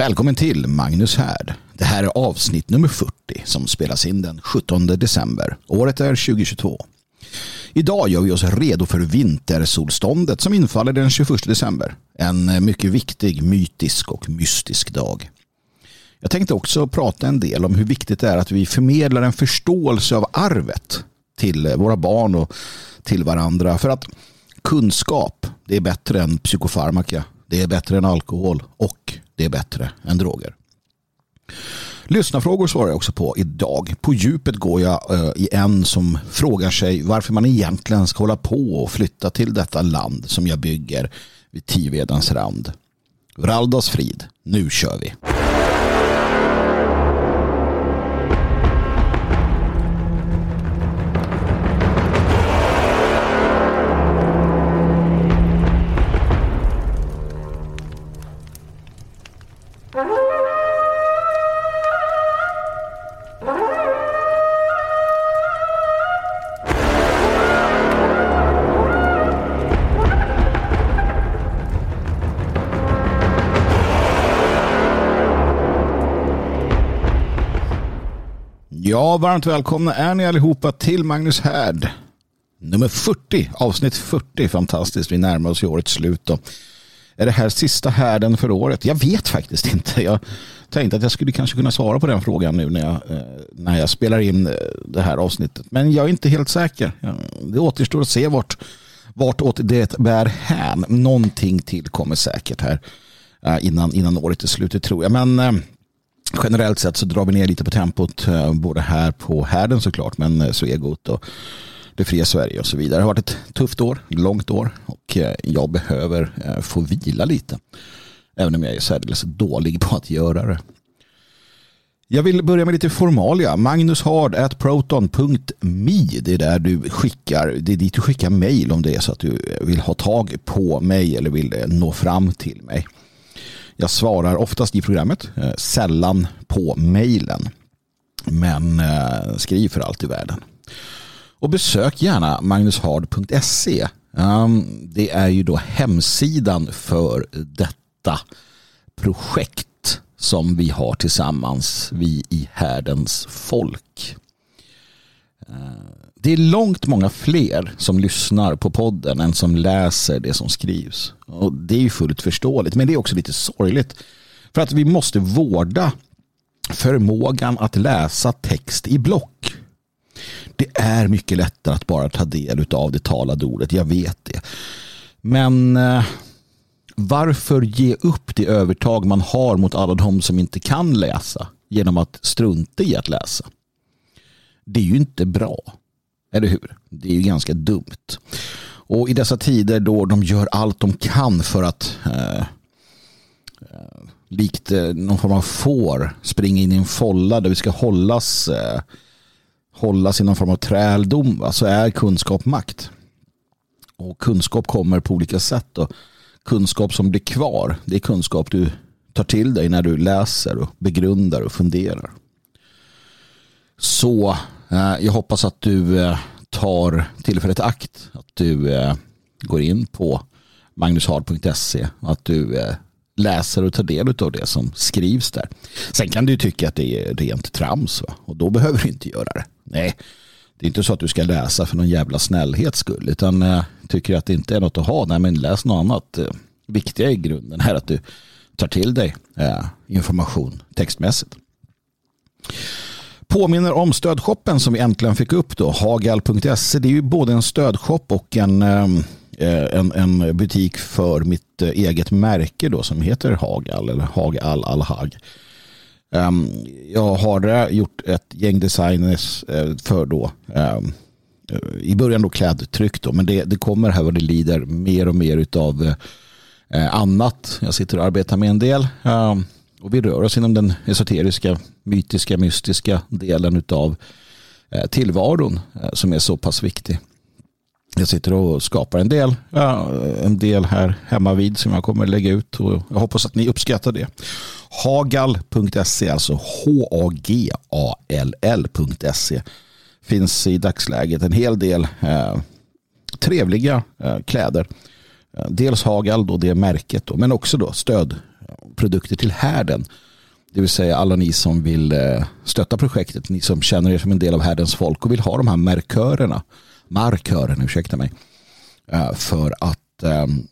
Välkommen till Magnus Härd. Det här är avsnitt nummer 40 som spelas in den 17 december. Året är 2022. Idag gör vi oss redo för vintersolståndet som infaller den 21 december. En mycket viktig, mytisk och mystisk dag. Jag tänkte också prata en del om hur viktigt det är att vi förmedlar en förståelse av arvet till våra barn och till varandra. För att kunskap, det är bättre än psykofarmaka. Det är bättre än alkohol och det är bättre än droger. Lyssnarfrågor svarar jag också på idag. På djupet går jag eh, i en som frågar sig varför man egentligen ska hålla på och flytta till detta land som jag bygger vid Tivedens rand. Raldas frid, nu kör vi. Ja, varmt välkomna är ni allihopa till Magnus Härd. Nummer 40, avsnitt 40. Fantastiskt, vi närmar oss ju årets slut. Då. Är det här sista härden för året? Jag vet faktiskt inte. Jag tänkte att jag skulle kanske kunna svara på den frågan nu när jag, eh, när jag spelar in eh, det här avsnittet. Men jag är inte helt säker. Det återstår att se vart, vart det bär hän. Någonting till kommer säkert här eh, innan, innan året är slut, tror jag. Men generellt sett så drar vi ner lite på tempot eh, både här på härden såklart men eh, Svegot och det fria Sverige och så vidare. Det har varit ett tufft år, långt år och eh, jag behöver få vila lite. Även om jag är särdeles dålig på att göra det. Jag vill börja med lite formalia. Magnushard.proton.me Det är där du skickar, det är dit du skickar mejl om det är så att du vill ha tag på mig eller vill nå fram till mig. Jag svarar oftast i programmet, eh, sällan på mejlen. Men eh, skriv för allt i världen. Och besök gärna magnushard.se. Ehm, det är ju då hemsidan för detta projekt som vi har tillsammans, vi i härdens folk. Ehm, det är långt många fler som lyssnar på podden än som läser det som skrivs. Och Det är ju fullt förståeligt, men det är också lite sorgligt. För att vi måste vårda förmågan att läsa text i block. Det är mycket lättare att bara ta del av det talade ordet, jag vet det. Men eh, varför ge upp det övertag man har mot alla de som inte kan läsa genom att strunta i att läsa? Det är ju inte bra. Eller hur? Det är ju ganska dumt. Och i dessa tider då de gör allt de kan för att eh, eh likt eh, någon form av får springa in i en folla där vi ska hållas, eh, hållas i någon form av träldom så är kunskap makt. Och kunskap kommer på olika sätt. Och kunskap som blir kvar det är kunskap du tar till dig när du läser och begrundar och funderar. Så Eh, jag hoppas att du eh, tar tillfället i akt. Att du eh, går in på magnushard.se. och Att du läser och tar del av det som skrivs där. Sen kan du tycka att det är rent trams. Va? Och då behöver du inte göra det. Nej, det är inte så att du ska läsa för någon jävla snällhets skull. Utan tycker att det inte är något att ha. Nej, men läs något annat. Viktiga i grunden är att du tar till dig information textmässigt påminner om stödshoppen som vi äntligen fick upp då, hagal.se. Det är ju både en stödshop och en, eh, eh, en, en butik för mitt eh, eget märke då som heter Hagal eller Hagal Alhag. Ehm, jag har gjort ett gäng designers för då ehm, i början då klädtryck då, men det, det kommer här vad det lider mer och mer utav annat. Jag sitter och arbetar med en del. Ehm, och vi rör oss inom den esoteriska, mytiska, mystiska delen av eh, tillvaron eh, som är så pass viktig. Jag sitter och skapar en del, en del här hemma vid som jag kommer lägga ut och jag hoppas att ni uppskattar det. Hagal.se, alltså H-A-G-A-L-L.se finns i dagsläget en hel del eh, trevliga eh, kläder. Eh, dels Hagal, då det märket, då, men också då stöd produkter till härden. Det vill säga alla ni som vill eh, stötta projektet, ni som känner er som en del av härdens folk och vill ha de här markörerna, markörerna, ursäkta mig, eh, för att ehm,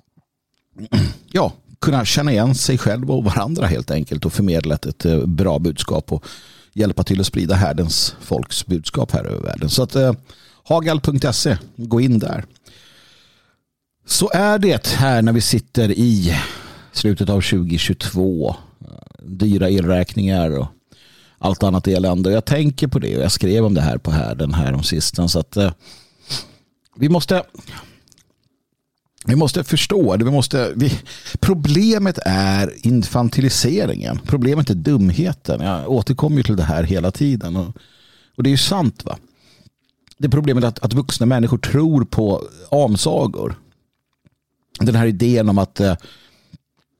ja, kunna känna igen sig själv och varandra helt enkelt och förmedla ett eh, bra budskap och hjälpa till att sprida härdens folks budskap här över världen. Så att hagal.se, gå in där. Så är det här när vi sitter i slutet av 2022. Dyra elräkningar och allt annat elände. Jag tänker på det och jag skrev om det här på härden här om sistens. Så att, eh, vi måste vi måste förstå, vi måste, vi, problemet är infantiliseringen. Problemet är dumheten. Jag återkommer till det här hela tiden. Och, och det är ju sant. va. Det är problemet att, att vuxna människor tror på amsagor den här idén om att eh,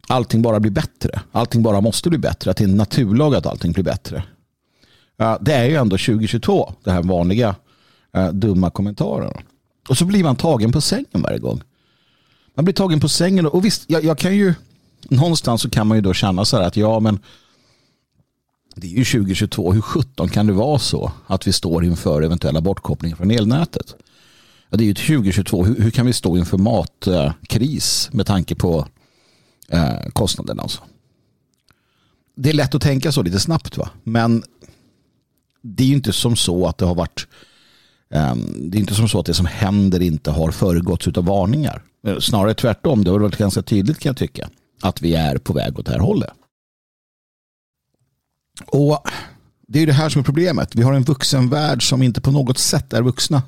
allting bara blir bättre. Allting bara måste bli bättre. Att det är en naturlag att allting blir bättre. Eh, det är ju ändå 2022, det här vanliga eh, dumma kommentarerna. Och så blir man tagen på sängen varje gång. Man blir tagen på sängen och visst, jag, jag kan ju någonstans så kan man ju då känna så här att ja men det är ju 2022, hur 17 kan det vara så att vi står inför eventuella bortkopplingar från elnätet? Ja, det är ju 2022. Hur, hur, kan vi stå inför matkris med tanke på eh, kostnaderna? Alltså? Det är lätt att tänka så lite snabbt. va? Men det är ju inte som så att det har varit eh, det är inte som så att det som händer inte har föregåtts av varningar. Eh, snarare tvärtom. Det har varit ganska tydligt kan jag tycka att vi är på väg åt det här hållet. Och Det är det här som är problemet. Vi har en vuxenvärld som inte på något sätt är vuxna.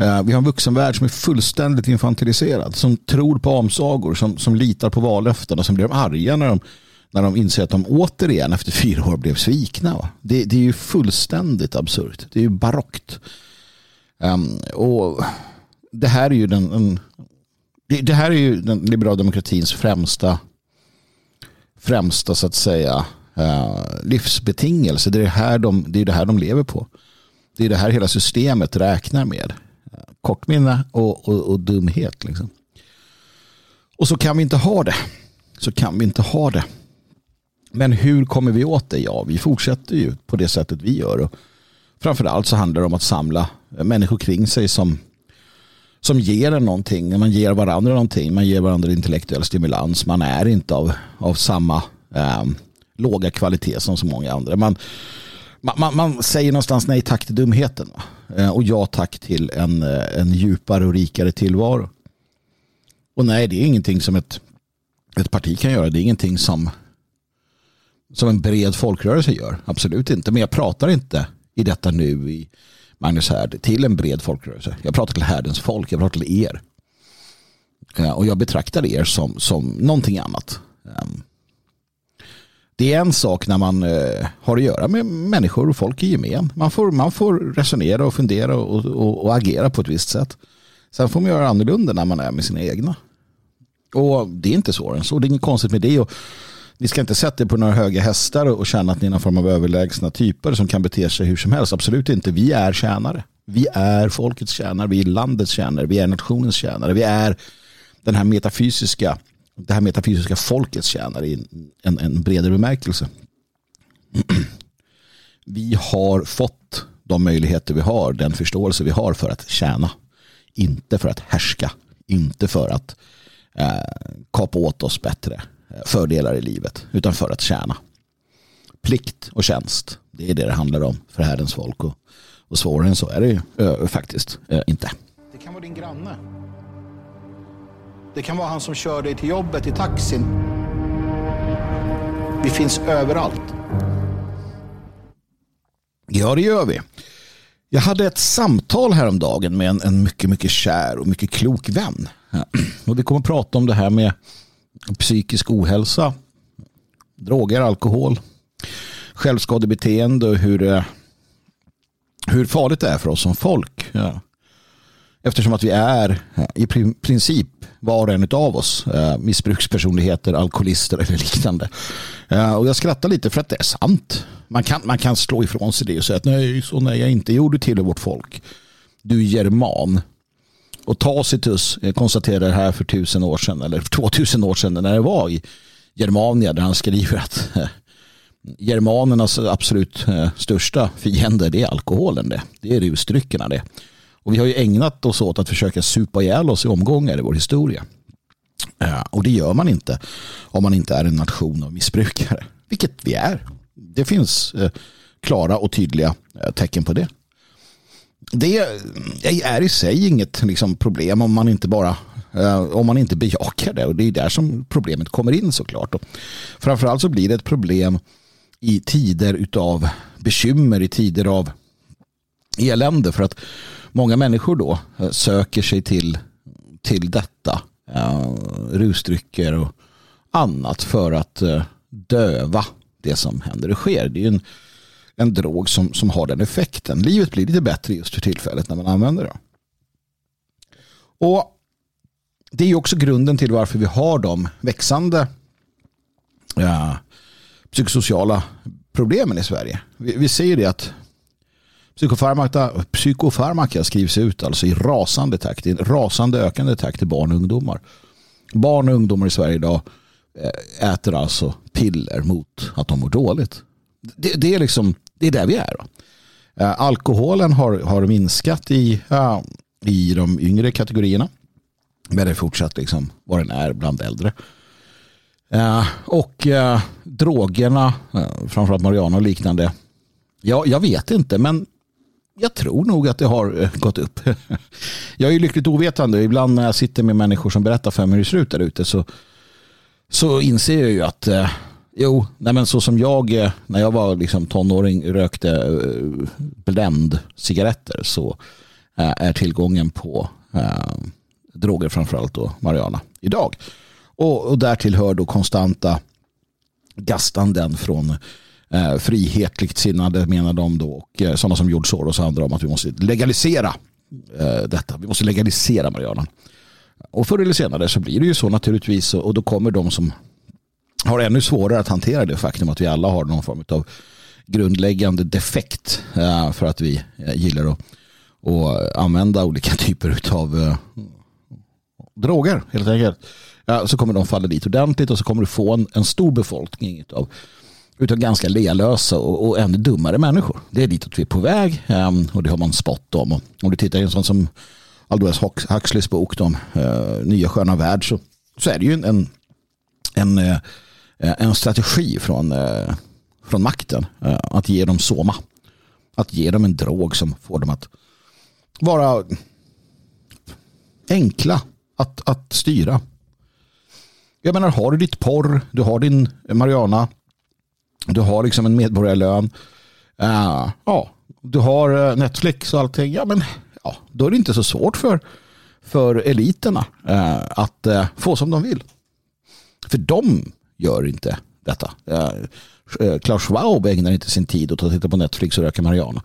Eh, vi har en vuxenvärld som är fullständigt infantiliserad. Som tror på omsagor, som, som litar på vallöften och som blir arga när de, när de inser att de återigen efter fyra år blev svikna. Det, det är ju fullständigt absurt. Det är ju barockt. Um, och det här är ju den, en, det, här är ju den liberala demokratins främsta främsta så att säga uh, livsbetingelse. Det är det, här de, det är det här de lever på. Det är det här hela systemet räknar med kortminne och, och, och dumhet. Liksom. Och så kan vi inte ha det. Så kan vi inte ha det. Men hur kommer vi åt det? Ja, vi fortsätter ju på det sättet vi gör. Och framförallt så handlar det om att samla människor kring sig som, som ger en någonting. Man ger varandra någonting. Man ger varandra intellektuell stimulans. Man är inte av, av samma eh, låga kvalitet som så många andra. Man, man, man, man, säger någonstans nej tack till dumheten Eh, och ja tack till en, eh, en djupare och rikare tillvaro. Och nej, det är ingenting som ett, ett parti kan göra. Det är ingenting som, som en bred folkrörelse gör. Absolut inte. Men jag pratar inte i detta nu i Magnus Härd till en bred folkrörelse. Jag pratar till härdens folk. Jag pratar till er. Eh, och jag betraktar er som, som någonting annat. Ehm, det är en sak när man eh, har att göra med människor och folk i gemen. Man får, man får resonera och fundera och, och, och, agera på ett visst sätt. Sen får man göra annorlunda när man är med sina egna. Och det är inte så. så det är inget konstigt med det. Och ni ska inte sätta er på några höga hästar och känna att ni är någon form av överlägsna typer som kan bete sig hur som helst. Absolut inte. Vi är tjänare. Vi är folkets tjänare. Vi är landets tjänare. Vi är nationens tjänare. Vi är den här metafysiska det här metafysiska folkets tjänare i en, en bredare bemärkelse. Vi har fått de möjligheter vi har, den förståelse vi har för att tjäna. Inte för att härska, inte för att eh, kapa åt oss bättre eh, fördelar i livet, utan för att tjäna. Plikt och tjänst, det är det det handlar om för härdens folk. Och, och svårare än så är det ju äh, faktiskt äh, inte. Det kan vara din granne det kan vara han som kör dig till jobbet i taxin. Vi finns överallt. Ja, det gör vi. Jag hade ett samtal häromdagen med en, en mycket, mycket kär och mycket klok vän. Och vi kommer att prata om det här med psykisk ohälsa, droger, alkohol, självskadebeteende och hur, eh, hur farligt det är för oss som folk. Ja. Eftersom att vi är eh, i princip var och en av oss eh, missbrukspersonligheter, alkoholister eller liknande. Eh, och jag skrattar lite för att det är sant. Man kan, man kan slå ifrån sig det och säga att nej, så nej, jag inte gjorde till vårt folk. Du är german. Och Tacitus konstaterade det här för tusen år sedan eller två tusen år sedan när det var i, Germania där han skriver att germanernas absolut största fiende det är alkoholen. Det, det är rusdryckerna det. Och vi har ju ägnat oss åt att försöka supa ihjäl oss i omgångar i vår historia. Eh, och det gör man inte om man inte är en nation av missbrukare. Vilket vi är. Det finns eh, klara och tydliga eh, tecken på det. Det är i sig inget liksom, problem om man inte bara om man inte bejakar det. Och det är där som problemet kommer in såklart. Och framförallt så blir det ett problem i tider av bekymmer, i tider av elände. För att många människor då eh, söker sig till, till detta. Uh, rusdrycker och annat för att uh, döva det som händer och sker. Det är en, en drog som, som har den effekten. Livet blir lite bättre just för tillfället när man använder det. Och det är också grunden till varför vi har de växande ja, psykosociala problemen i Sverige. Vi, vi ser det att psykofarmaka, psykofarmaka skrivs ut alltså i rasande takt, i en rasande ökande takt till barn och ungdomar. Barn och ungdomar i Sverige idag eh, äter alltså piller mot att de mår dåligt. Det, det är liksom det är där vi är. Då. Eh, alkoholen har, har minskat i, i de yngre kategorierna. Men det är fortsatt liksom vad den är bland äldre. Eh, och drogerna, framförallt Mariana och liknande. Ja, jag vet inte, men jag tror nog att det har eh, gått upp. jag är lyckligt ovetande. Ibland när jag sitter med människor som berättar för mig hur det ser ut där ute så, så inser jag ju att eh, Jo, nej men så som jag eh, när jag var liksom tonåring rökte uh, cigaretter så är tillgången på uh, droger framförallt då Mariana idag. Och, och därtill hör då konstanta gastanden från Eh, frihetligt sinnade menar de då och eh, sådana som George Soros och andra om att vi måste legalisera eh, detta. Vi måste legalisera marijuana. Och förr eller senare så blir det ju så naturligtvis och då kommer de som har ännu svårare att hantera det faktum att vi alla har någon form av grundläggande defekt för att vi gillar att, och använda olika typer av droger helt enkelt. Så kommer de falla dit ordentligt och så kommer du få en, en stor befolkning av utan ganska lealösa och, och ännu dummare människor. Det är ditåt vi är på väg ehm, och det har man spott om. Och om du tittar i en sån som Aldous Huxleys bok om uh, Nya sköna värld så, så är det ju en, en, en eh, en strategi från, uh, från makten uh, att ge dem soma. Att ge dem en drog som får dem att vara enkla att, att styra. Jag menar, har du ditt porr, du har din marijuana du har liksom en medborgarlön, uh, ja, du har eh, Netflix och allting, ja men ja, då är det inte så svårt för, för eliterna uh, att uh, få som de vill. För de gör inte detta. Klaus Schwab ägnar inte sin tid åt att titta på Netflix och röka marijuana.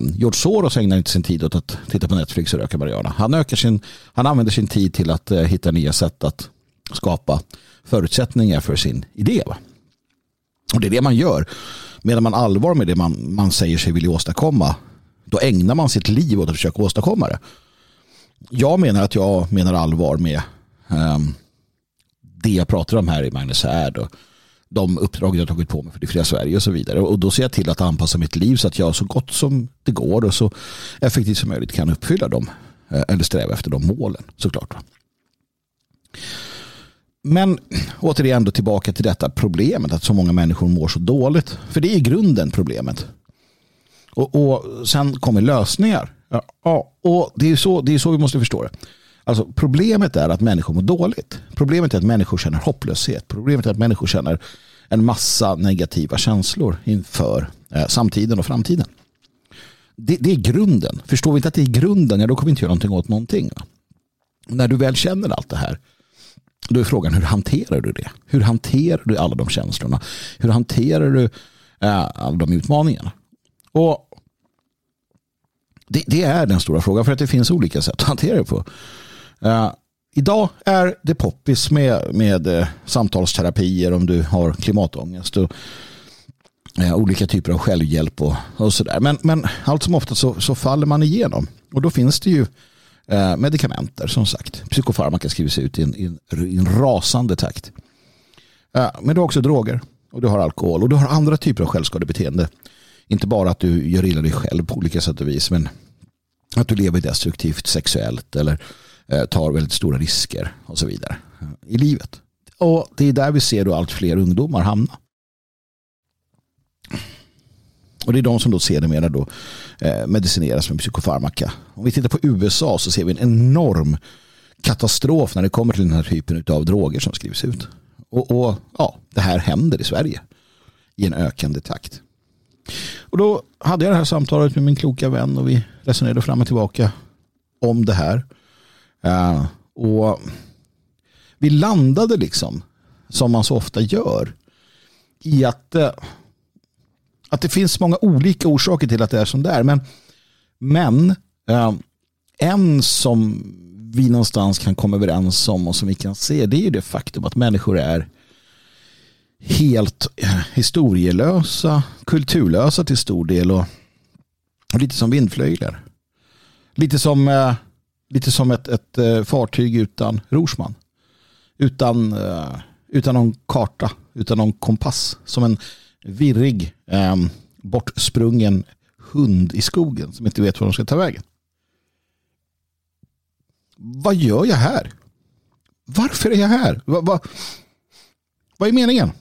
George Soros ägnar inte sin tid åt att titta på Netflix och röka marijuana. Han, ökar sin, han använder sin tid till att hitta nya sätt att skapa förutsättningar för sin idé. Va? Och det är det man gör. Medan man allvar med det man, man säger sig vilja åstadkomma då ägnar man sitt liv åt att försöka åstadkomma det. Jag menar att jag menar allvar med um, det jag pratar om här i Magnus Härd och de uppdrag jag tagit på mig för det fria Sverige och så vidare. Och då ser jag till att anpassa mitt liv så att jag så gott som det går och så effektivt som möjligt kan uppfylla dem eh, eller sträva efter de målen såklart. Men återigen då tillbaka till detta problemet att så många människor mår så dåligt. För det är grunden problemet. Och, och sen kommer lösningar. Ja, och det är, så, det är så vi måste förstå det. Alltså, problemet är att människor mår dåligt. Problemet är att människor känner hopplöshet. Problemet är att människor känner en massa negativa känslor inför eh, samtiden och framtiden. Det, det, är grunden. Förstår vi inte att det är grunden, ja, då kommer vi inte göra någonting åt någonting. När du väl känner allt det här, då är frågan hur hanterar du det? Hur hanterar du alla de känslorna? Hur hanterar du eh, alla de utmaningarna? Och det, det, är den stora frågan för att det finns olika sätt att hantera det på. Eh, idag är det poppis med, med eh, samtalsterapier om du har klimatångest och eh, olika typer av självhjälp och, och sådär. Men, men allt som ofta så, så faller man igenom och då finns det ju Eh, medikamenter som sagt. Psykofarmaka skrivs ut i en, i en, i en rasande takt. Eh, men du har också droger och du har alkohol och du har andra typer av självskadebeteende. Inte bara att du gör illa dig själv på olika sätt och vis men att du lever destruktivt sexuellt eller eh, tar väldigt stora risker och så vidare eh, i livet. Och det är där vi ser då allt fler ungdomar hamna. Och det är de som då sedermera då eh, medicineras med psykofarmaka. Om vi tittar på USA så ser vi en enorm katastrof när det kommer till den här typen av droger som skrivs ut. Och, och ja, det här händer i Sverige i en ökande takt. Och då hade jag det här samtalet med min kloka vän och vi resonerade fram och tillbaka om det här. Uh, och vi landade liksom, som man så ofta gör, i att, uh, att det finns många olika orsaker till att det är som det är. Men, men eh, en som vi någonstans kan komma överens om och som vi kan se det är det faktum att människor är helt eh, historielösa, kulturlösa till stor del och, och lite som vindflöjlar. Lite som, eh, lite som ett, ett eh, fartyg utan rorsman. Utan, eh, utan någon karta, utan någon kompass. Som en virrig, eh, bortsprungen hund i skogen som inte vet var de ska ta vägen. Vad gör jag här? Varför är jag här? Va, va, vad är meningen?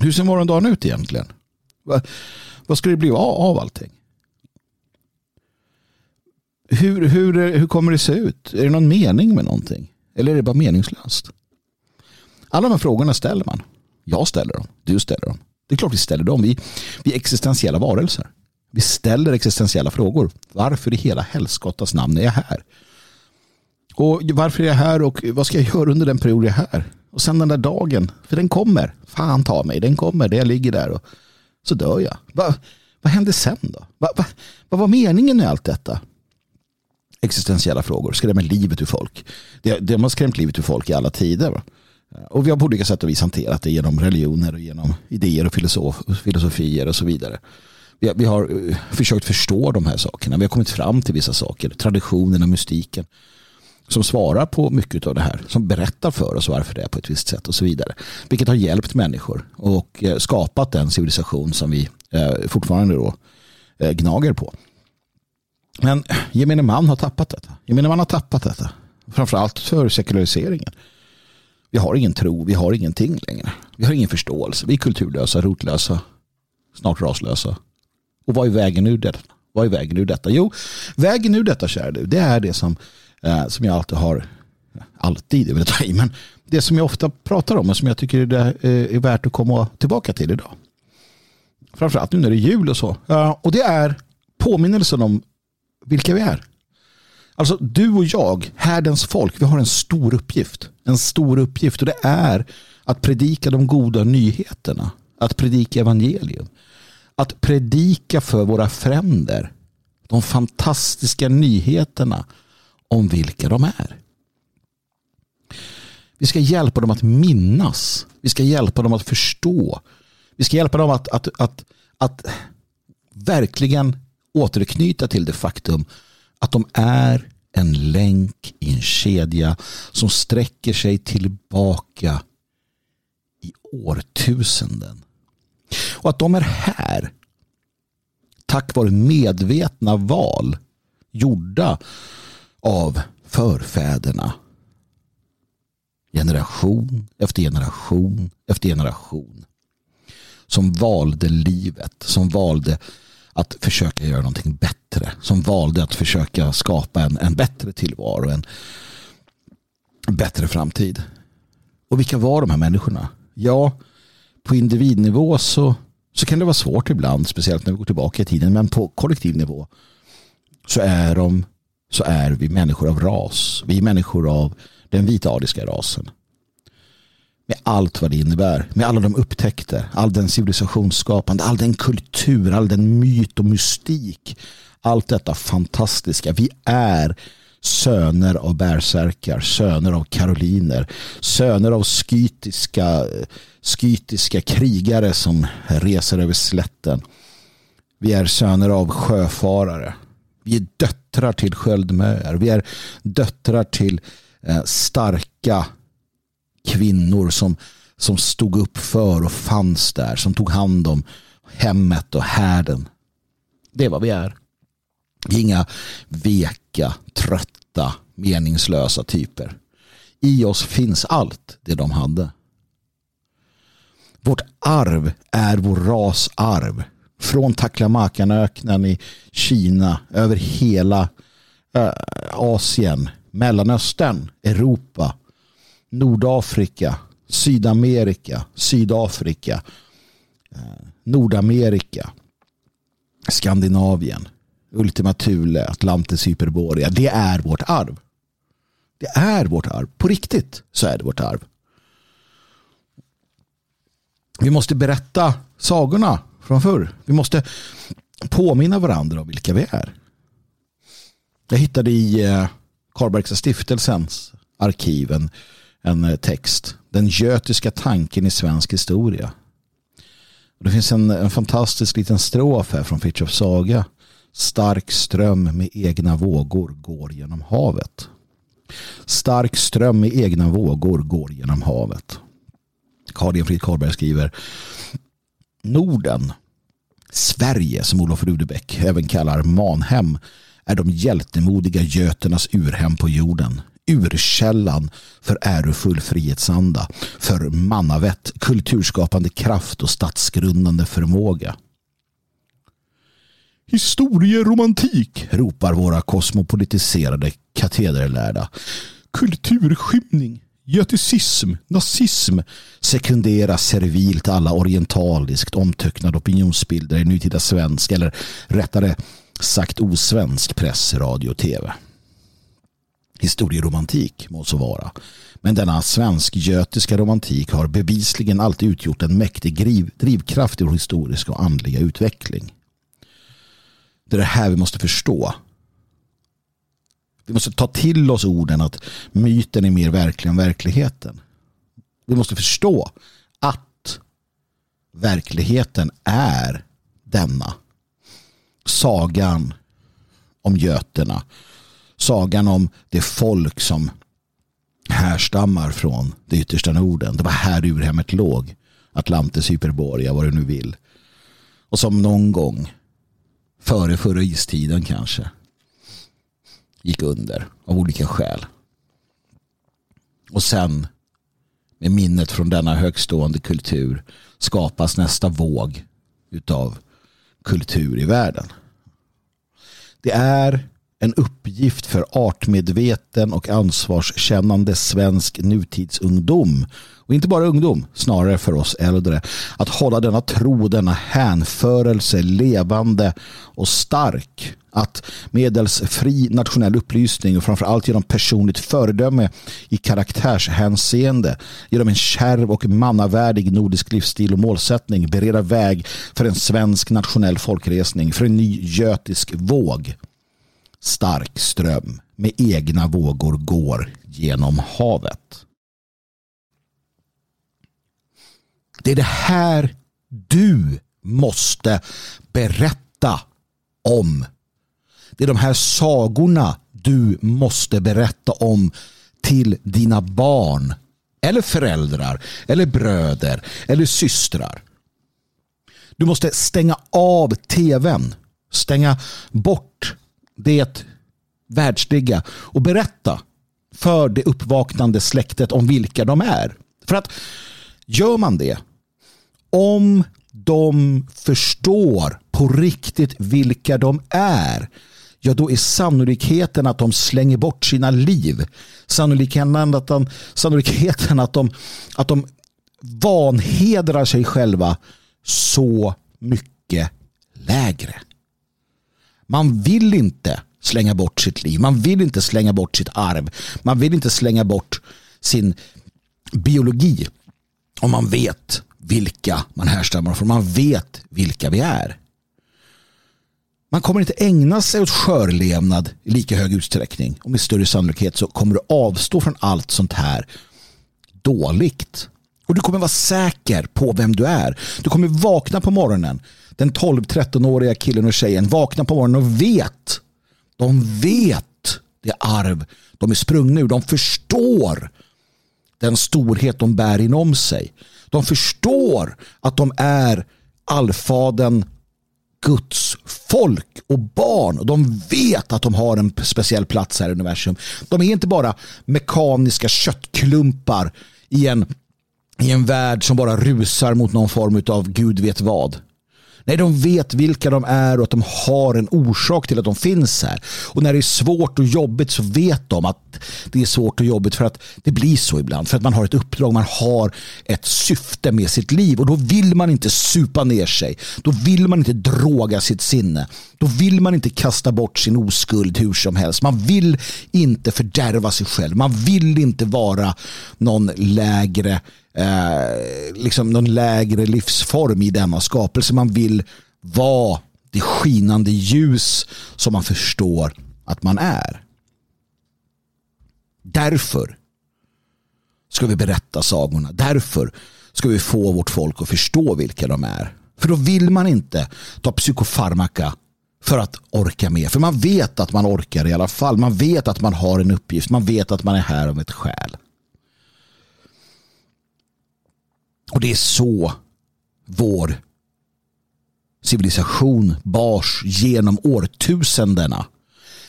Hur ser morgondagen ut egentligen? Va, vad ska det bli av, av allting? Hur, hur, hur kommer det se ut? Är det någon mening med någonting? Eller är det bara meningslöst? Alla de här frågorna ställer man. Jag ställer dem. Du ställer dem. Det är klart vi ställer dem. Vi, vi är existentiella varelser. Vi ställer existentiella frågor. Varför i hela helskottas namn är jag här? Och varför är jag här och vad ska jag göra under den period jag är här? Och sen den där dagen, för den kommer. Fan ta mig, den kommer. Där jag ligger där och så dör jag. Va, vad hände sen då? Va, va, vad var meningen med allt detta? Existentiella frågor, skrämmer livet ur folk. Det, det har skrämt livet ur folk i alla tider. Va? Eh, och vi har på olika sätt och vis hanterat det genom religioner och genom idéer och filosof, filosofier och så vidare. Vi har, vi har eh, försökt förstå de här sakerna. Vi har kommit fram till vissa saker. Traditionen och mystiken som svarar på mycket av det här. Som berättar för oss varför det är på ett visst sätt och så vidare. Vilket har hjälpt människor och eh, skapat den civilisation som vi fortfarande då gnager på. Men gemene man har tappat detta. Gemene man har tappat detta. Framförallt för sekulariseringen. Vi har ingen tro, vi har ingenting längre. Vi har ingen förståelse. Vi är kulturlösa, rotlösa, snart raslösa. Och vad är vägen ur detta? Vad är vägen ur detta? Jo, vägen ur detta, kära du, det är det som eh, som jag alltid har, alltid är väl ta i, men det som jag ofta pratar om och som jag tycker det eh, är värt att komma tillbaka till idag. Framförallt nu när det är jul och så. Och det är påminnelsen om vilka vi är. Alltså du och jag, härdens folk, vi har en stor uppgift. En stor uppgift och det är att predika de goda nyheterna. Att predika evangelium. Att predika för våra fränder. De fantastiska nyheterna om vilka de är. Vi ska hjälpa dem att minnas. Vi ska hjälpa dem att förstå. Vi ska hjälpa dem att, att, att, att verkligen återknyta till det faktum att de är en länk i en kedja som sträcker sig tillbaka i årtusenden. Och att de är här tack vare medvetna val gjorda av förfäderna. Generation efter generation efter generation. Som valde livet, som valde att försöka göra någonting bättre. Som valde att försöka skapa en, en bättre tillvaro, en bättre framtid. Och vilka var de här människorna? Ja, på individnivå så, så kan det vara svårt ibland, speciellt när vi går tillbaka i tiden, men på kollektivnivå så är de så är vi människor av ras. Vi är människor av den vitariska rasen. Med allt vad det innebär. Med alla de upptäckter. All den civilisationsskapande. All den kultur. All den myt och mystik. Allt detta fantastiska. Vi är söner av bärsärkar. Söner av karoliner. Söner av skytiska, skytiska krigare som reser över slätten. Vi är söner av sjöfarare. Vi är döttrar till sköldmöer. Vi är döttrar till eh, starka kvinnor som, som stod upp för och fanns där, som tog hand om hemmet och härden. Det är vad vi är. Vi är inga veka, trötta, meningslösa typer. I oss finns allt det de hade. Vårt arv är vår rasarv. Från Taklamakanöknen i Kina över hela eh, Asien, Mellanöstern, Europa, Nordafrika, Sydamerika, Sydafrika, eh, Nordamerika, Skandinavien, Ultima Thule, Atlantis, Hyperborea. Det är vårt arv. Det är vårt arv. På riktigt så är det vårt arv. Vi måste berätta sagorna från förr. Vi måste påminna varandra om vilka vi är. Jag hittade i eh, Karlbergska stiftelsens arkiv en, en eh, text. Den götiska tanken i svensk historia. Det finns en, en fantastisk liten strof här från Fritiof Saga. Stark ström med egna vågor går genom havet. Stark ström med egna vågor går genom havet. Karl Enfrid Karlberg skriver Norden, Sverige som Olof Rudebeck även kallar Manhem är de hjältemodiga göternas urhem på jorden. Urkällan för ärofull frihetsanda, för mannavett, kulturskapande kraft och statsgrundande förmåga. Historieromantik, ropar våra kosmopolitiserade katederlärda. Kulturskymning, göticism, nazism sekundera servilt alla orientaliskt omtöcknade opinionsbilder i nutida svensk eller rättare sagt osvensk press, radio och tv. Historieromantik må så vara. Men denna svensk-götiska romantik har bevisligen alltid utgjort en mäktig drivkraft i vår historiska och andliga utveckling. Det är det här vi måste förstå. Vi måste ta till oss orden att myten är mer verklig än verkligheten. Vi måste förstå att verkligheten är denna. Sagan om göterna. Sagan om det folk som härstammar från det yttersta Norden. Det var här urhemmet låg. Atlantis, Hyperborea, vad du nu vill. Och som någon gång före förra istiden kanske gick under av olika skäl. Och sen med minnet från denna högstående kultur skapas nästa våg utav kultur i världen. Det är en uppgift för artmedveten och ansvarskännande svensk nutidsungdom. Och inte bara ungdom, snarare för oss äldre. Att hålla denna tro, denna hänförelse levande och stark. Att medels fri nationell upplysning och framförallt genom personligt föredöme i karaktärshänseende genom en kärv och mannavärdig nordisk livsstil och målsättning bereda väg för en svensk nationell folkresning för en ny götisk våg stark ström med egna vågor går genom havet. Det är det här du måste berätta om. Det är de här sagorna du måste berätta om till dina barn eller föräldrar eller bröder eller systrar. Du måste stänga av tvn. Stänga bort det världsliga och berätta för det uppvaknande släktet om vilka de är. För att gör man det, om de förstår på riktigt vilka de är, ja då är sannolikheten att de slänger bort sina liv, sannolikheten att de, sannolikheten att de, att de vanhedrar sig själva så mycket lägre. Man vill inte slänga bort sitt liv. Man vill inte slänga bort sitt arv. Man vill inte slänga bort sin biologi. Om man vet vilka man härstammar från. Man vet vilka vi är. Man kommer inte ägna sig åt skörlevnad i lika hög utsträckning. Och med större sannolikhet så kommer du avstå från allt sånt här dåligt. Och du kommer vara säker på vem du är. Du kommer vakna på morgonen den 12-13-åriga killen och tjejen vaknar på morgonen och vet. De vet det arv de är sprungna ur. De förstår den storhet de bär inom sig. De förstår att de är allfaden Guds folk och barn. Och de vet att de har en speciell plats här i universum. De är inte bara mekaniska köttklumpar i en, i en värld som bara rusar mot någon form av gud vet vad. Nej, de vet vilka de är och att de har en orsak till att de finns här. Och när det är svårt och jobbigt så vet de att det är svårt och jobbigt för att det blir så ibland. För att man har ett uppdrag, man har ett syfte med sitt liv och då vill man inte supa ner sig. Då vill man inte droga sitt sinne. Då vill man inte kasta bort sin oskuld hur som helst. Man vill inte fördärva sig själv. Man vill inte vara någon lägre eh, liksom någon lägre livsform i denna skapelse. Man vill vara det skinande ljus som man förstår att man är. Därför ska vi berätta sagorna. Därför ska vi få vårt folk att förstå vilka de är. För då vill man inte ta psykofarmaka för att orka med. För man vet att man orkar i alla fall. Man vet att man har en uppgift. Man vet att man är här av ett skäl. Och det är så vår civilisation bars genom årtusendena.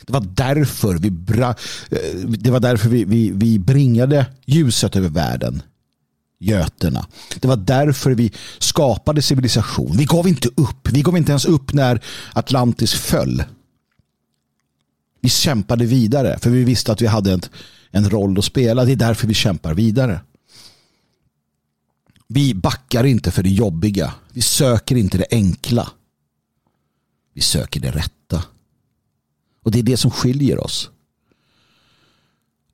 Det var därför vi, bra, eh, det var därför vi, vi, vi bringade ljuset över världen. Göterna. Det var därför vi skapade civilisation. Vi gav inte upp. Vi gav inte ens upp när Atlantis föll. Vi kämpade vidare för vi visste att vi hade en, en roll att spela. Det är därför vi kämpar vidare. Vi backar inte för det jobbiga. Vi söker inte det enkla. Vi söker det rätta. Och det är det som skiljer oss.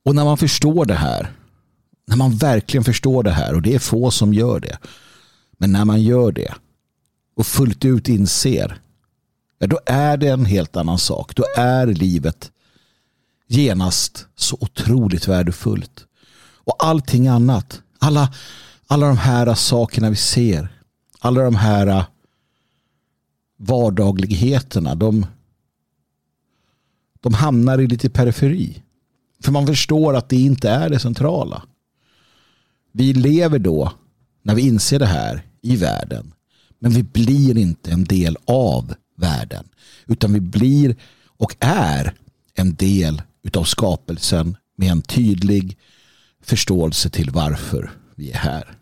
Och när man förstår det här, när man verkligen förstår det här, och det är få som gör det, men när man gör det och fullt ut inser, ja, då är det en helt annan sak. Då är livet genast så otroligt värdefullt. Och allting annat, alla alla de här sakerna vi ser, alla de här äh, vardagligheterna, de, de hamnar i lite periferi. För man förstår att det inte är det centrala. Vi lever då, när vi inser det här, i världen. Men vi blir inte en del av världen. Utan vi blir och är en del utav skapelsen med en tydlig förståelse till varför vi är här.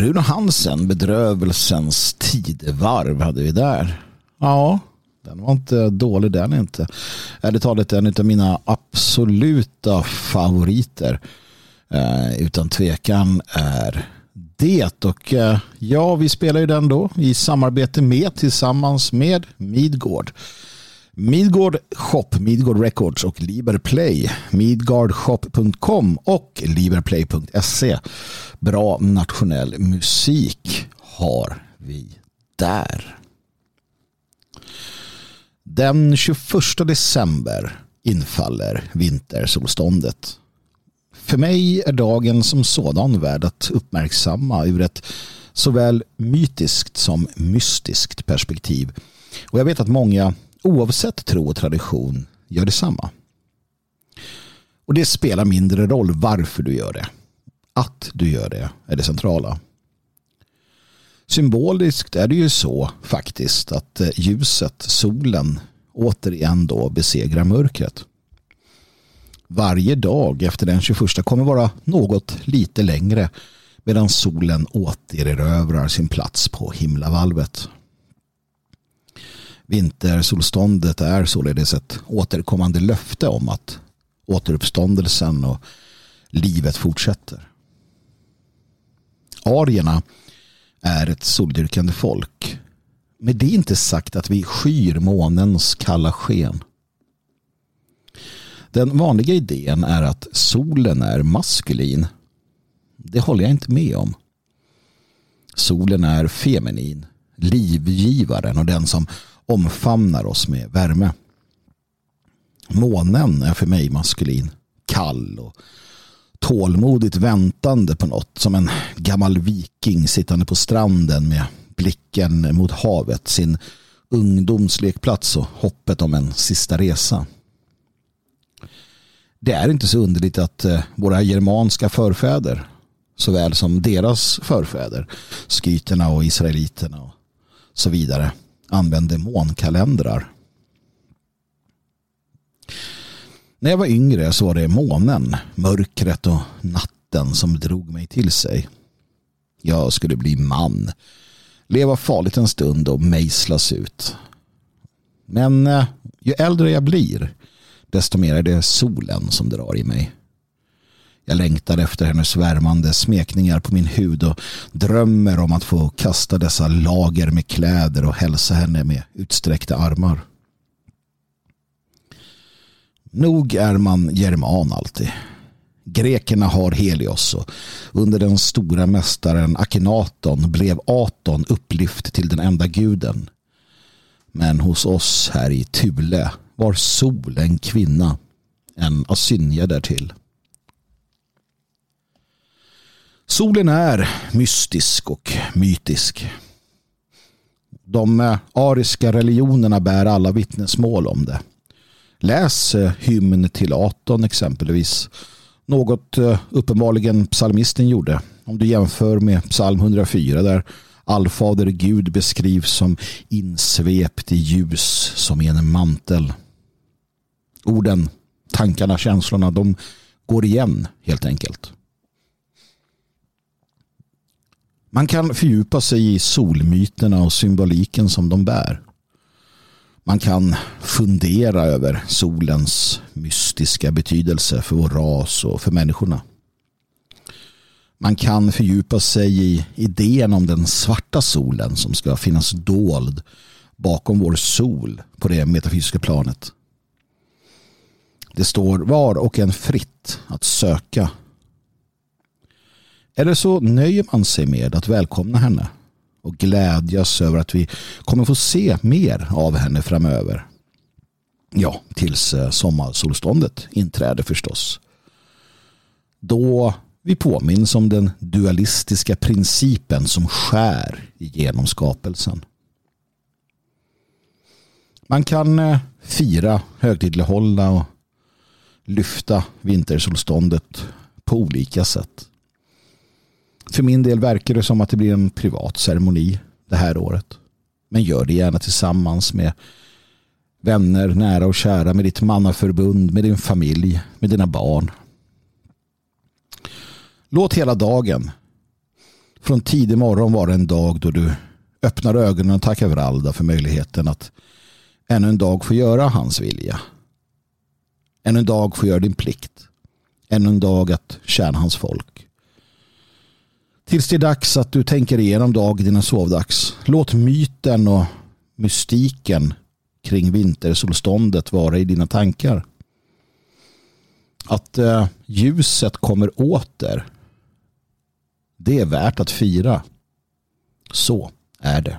Bruno Hansen, Bedrövelsens tidevarv hade vi där. Ja, den var inte dålig den inte. Ärligt talat en av mina absoluta favoriter. Eh, utan tvekan är det. Och eh, ja, vi spelar ju den då i samarbete med tillsammans med Midgård. Midgård Shop, Midgård Records och Liberplay. Midgardshop.com och liberplay.se. Bra nationell musik har vi där. Den 21 december infaller vintersolståndet. För mig är dagen som sådan värd att uppmärksamma ur ett såväl mytiskt som mystiskt perspektiv. Och jag vet att många oavsett tro och tradition gör detsamma. Och det spelar mindre roll varför du gör det. Att du gör det är det centrala. Symboliskt är det ju så faktiskt att eh, ljuset, solen, återigen då besegrar mörkret. Varje dag efter den 21 kommer vara något lite längre medan solen återerövrar sin plats på himlavalvet. Vintersolståndet är således ett återkommande löfte om att återuppståndelsen och livet fortsätter. Arierna är ett soldyrkande folk. Men det är inte sagt att vi skyr månens kalla sken. Den vanliga idén är att solen är maskulin. Det håller jag inte med om. Solen är feminin, livgivaren och den som omfamnar oss med värme. Månen är för mig maskulin, kall och tålmodigt väntande på något. Som en gammal viking sittande på stranden med blicken mot havet. Sin ungdomslekplats och hoppet om en sista resa. Det är inte så underligt att eh, våra germanska förfäder såväl som deras förfäder, skyterna och israeliterna och så vidare, använde månkalendrar. När jag var yngre så var det månen, mörkret och natten som drog mig till sig. Jag skulle bli man, leva farligt en stund och mejslas ut. Men eh, ju äldre jag blir, desto mer är det solen som drar i mig. Jag längtar efter hennes värmande smekningar på min hud och drömmer om att få kasta dessa lager med kläder och hälsa henne med utsträckta armar. Nog är man german alltid. Grekerna har Helios och under den stora mästaren Akhenaton blev Aton upplyft till den enda guden. Men hos oss här i Thule var sol en kvinna, en asynja därtill. Solen är mystisk och mytisk. De eh, ariska religionerna bär alla vittnesmål om det. Läs eh, hymn till Aton exempelvis. Något eh, uppenbarligen psalmisten gjorde. Om du jämför med psalm 104 där allfader Gud beskrivs som insvept i ljus som i en mantel. Orden, tankarna, känslorna, de går igen helt enkelt. Man kan fördjupa sig i solmyterna och symboliken som de bär. Man kan fundera över solens mystiska betydelse för vår ras och för människorna. Man kan fördjupa sig i idén om den svarta solen som ska finnas dold bakom vår sol på det metafysiska planet. Det står var och en fritt att söka eller så nöjer man sig med att välkomna henne och glädjas över att vi kommer få se mer av henne framöver. Ja, tills eh, sommarsolståndet inträder förstås. Då vi påminns om den dualistiska principen som skär igenom skapelsen. Man kan eh, fira, högtidlighålla och lyfta vintersolståndet på olika sätt. För min del verkar det som att det blir en privat ceremoni det här året. Men gör det gärna tillsammans med vänner, nära och kära, med ditt mannaförbund, med din familj, med dina barn. Låt hela dagen från tidig morgon vara en dag då du öppnar ögonen och tackar Vralda för möjligheten att ännu en dag få göra hans vilja. Ännu en dag få göra din plikt. Ännu en dag att tjäna hans folk. Tills det är dags att du tänker igenom dag dina sovdags. Låt myten och mystiken kring vintersolståndet vara i dina tankar. Att eh, ljuset kommer åter. Det är värt att fira. Så är det.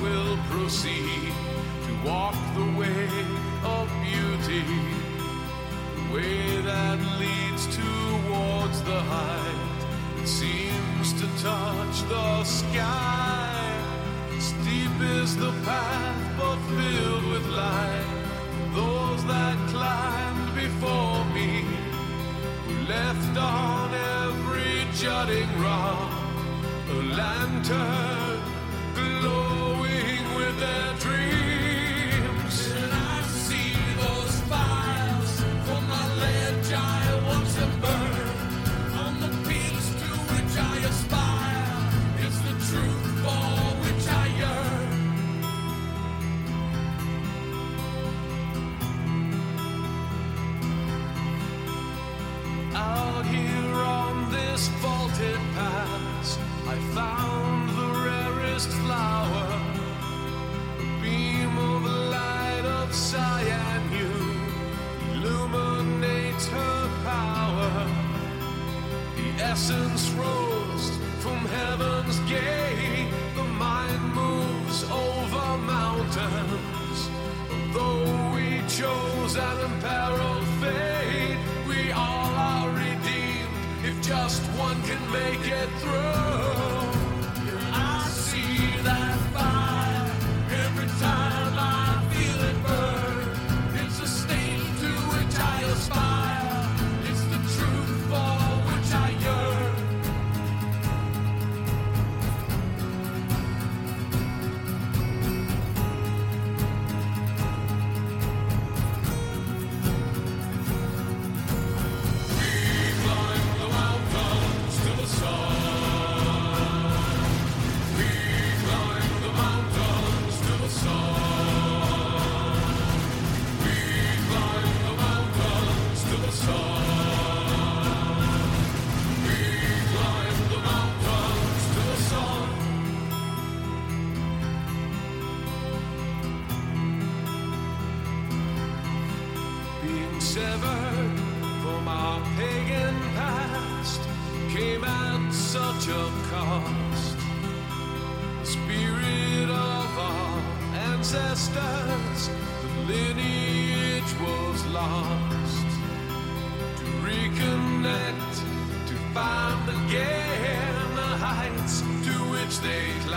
will proceed to walk the way of beauty, the way that leads towards the height that seems to touch the sky. Steep is the path, but filled with light. Those that climbed before me, who left on every jutting rock a lantern.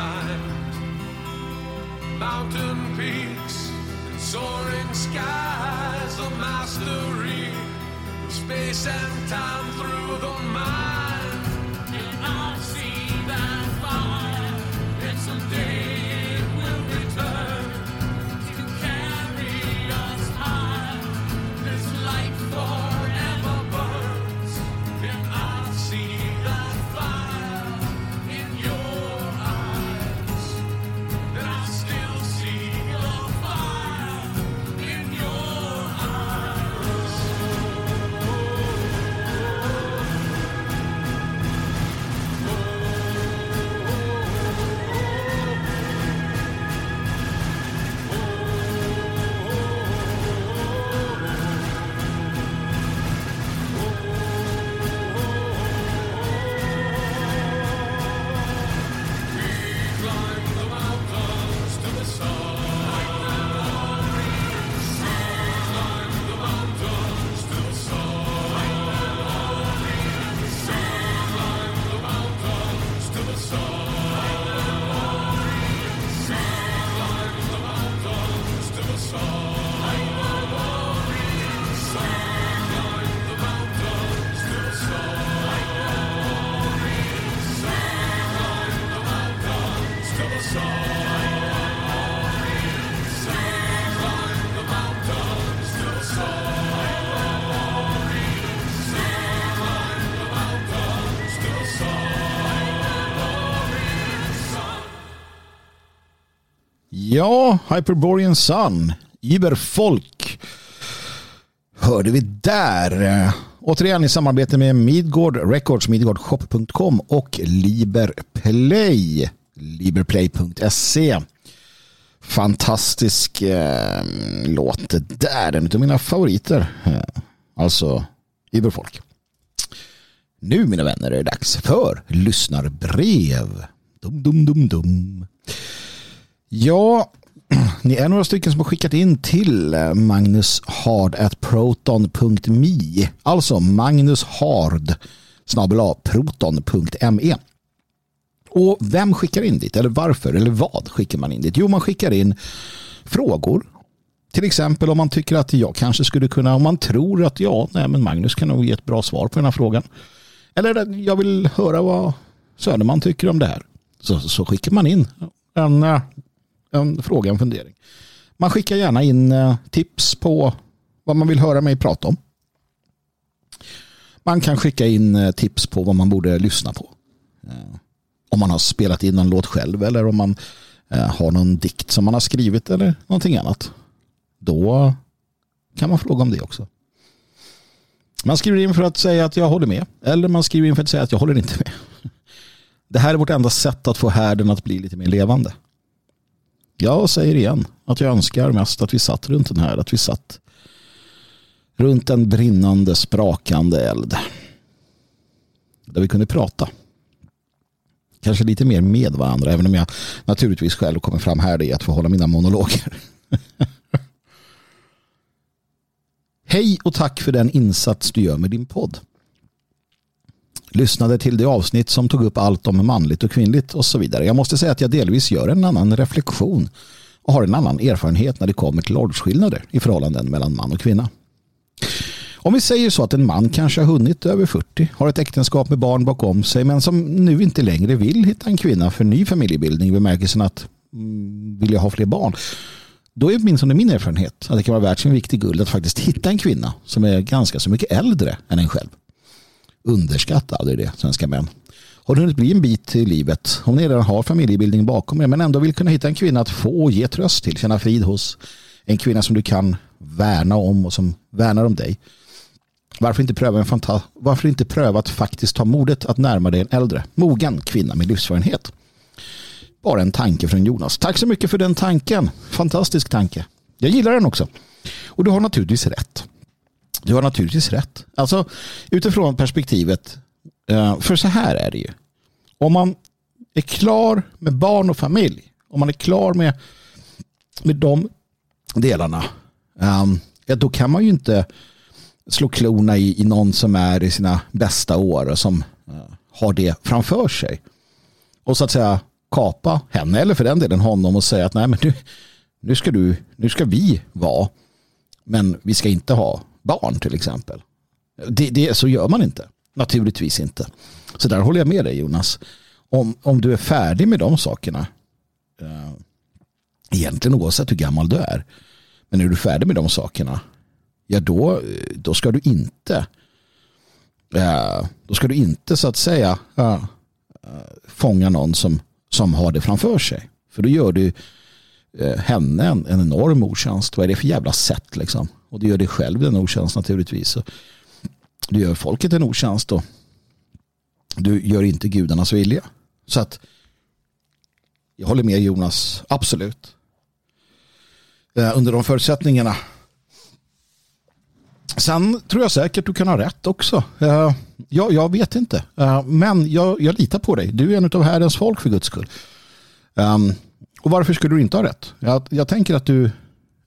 Climbed mountain peaks and soaring skies, the mastery of space and time through the mind. Ja, Hyperborean Sun, Iberfolk hörde vi där. Återigen i samarbete med Midgård Records, midgårdshop.com och Liberplay, liberplay.se. Fantastisk eh, låt det där, en av mina favoriter. Eh, alltså Iberfolk. Nu mina vänner är det dags för lyssnarbrev. Dum, dum, dum, dum. Ja, ni är några stycken som har skickat in till eh, magnushard.proton.me alltså magnushard proton.me och vem skickar in dit? Eller varför? Eller vad skickar man in dit? Jo, man skickar in frågor. Till exempel om man tycker att jag kanske skulle kunna, om man tror att ja, nej, men Magnus kan nog ge ett bra svar på den här frågan. Eller jag vill höra vad Söderman tycker om det här. Så, så skickar man in en, eh, en fråga, en fundering. Man skickar gärna in eh, tips på vad man vill höra mig prata om. Man kan skicka in eh, tips på vad man borde lyssna på. Eh, om man har spelat in någon låt själv eller om man har någon dikt som man har skrivit eller någonting annat. Då kan man fråga om det också. Man skriver in för att säga att jag håller med. Eller man skriver in för att säga att jag håller inte med. Det här är vårt enda sätt att få härden att bli lite mer levande. Jag säger igen att jag önskar mest att vi satt runt den här. Att vi satt runt en brinnande, sprakande eld. Där vi kunde prata. Kanske lite mer med varandra. Även om jag naturligtvis själv kommer fram här i att få hålla mina monologer. Hej och tack för den insats du gör med din podd. Lyssnade till det avsnitt som tog upp allt om manligt och kvinnligt och så vidare. Jag måste säga att jag delvis gör en annan reflektion och har en annan erfarenhet när det kommer till åldersskillnader i förhållanden mellan man och kvinna. Om vi säger så att en man kanske har hunnit över 40, har ett äktenskap med barn bakom sig men som nu inte längre vill hitta en kvinna för ny familjebildning i bemärkelsen att mm, vill jag ha fler barn. Då är åtminstone min erfarenhet att det kan vara värt sin vikt i guld att faktiskt hitta en kvinna som är ganska så mycket äldre än en själv. Underskatta aldrig det, svenska män. Har du hunnit bli en bit i livet, om ni redan har familjebildning bakom er men ändå vill kunna hitta en kvinna att få och ge tröst till, känna frid hos, en kvinna som du kan värna om och som värnar om dig. Varför inte pröva, en fanta varför inte pröva att faktiskt ta modet att närma dig en äldre, mogen kvinna med livserfarenhet? Bara en tanke från Jonas. Tack så mycket för den tanken. Fantastisk tanke. Jag gillar den också. Och du har naturligtvis rätt. Du har naturligtvis rätt. Alltså utifrån perspektivet, eh, för så här är det ju. Om man är klar med barn och familj, om man är klar med, med de delarna, ehm, då kan man ju inte slå klorna i, i någon som är i sina bästa år och som eh, har det framför sig. Och så att säga kapa henne eller för den delen honom och säga att nej men nu, nu, ska, du, nu ska vi vara men vi ska inte ha barn till exempel. Det, det, så gör man inte. Naturligtvis inte. Så där håller jag med dig Jonas. Om, om du är färdig med de sakerna eh, egentligen oavsett hur gammal du är men är du färdig med de sakerna ja då, då ska du inte eh, då ska du inte så att säga eh, eh fånga någon som som har det framför sig. För då gör du eh, henne en, en enorm otjänst. Vad är det för jävla sätt liksom? Och du gör dig själv en otjänst naturligtvis. Du gör folket en otjänst och du gör inte gudarnas vilja. Så att jag håller med Jonas, absolut. Eh, under de förutsättningarna. Sen tror jag säkert du kan ha rätt också. Eh, jag, jag vet inte. Eh, men jag, jag litar på dig. Du är en av Herrens folk för guds skull. Ehm, och varför skulle du inte ha rätt? Jag, jag tänker att du,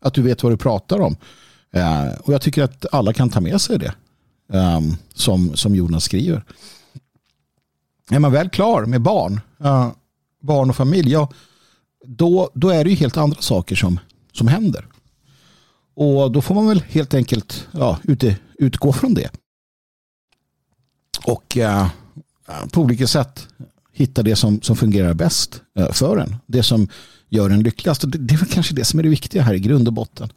att du vet vad du pratar om. Eh, och jag tycker att alla kan ta med sig det. Ehm, som, som Jonas skriver. Är man väl klar med barn, eh, barn och familj, ja, då, då är det ju helt andra saker som, som händer. Och då får man väl helt enkelt ja, ute, utgå från det. Och eh, på olika sätt hitta det som, som fungerar bäst för en. Det som gör en lyckligast. Och det, det är väl kanske det som är det viktiga här i grund och botten.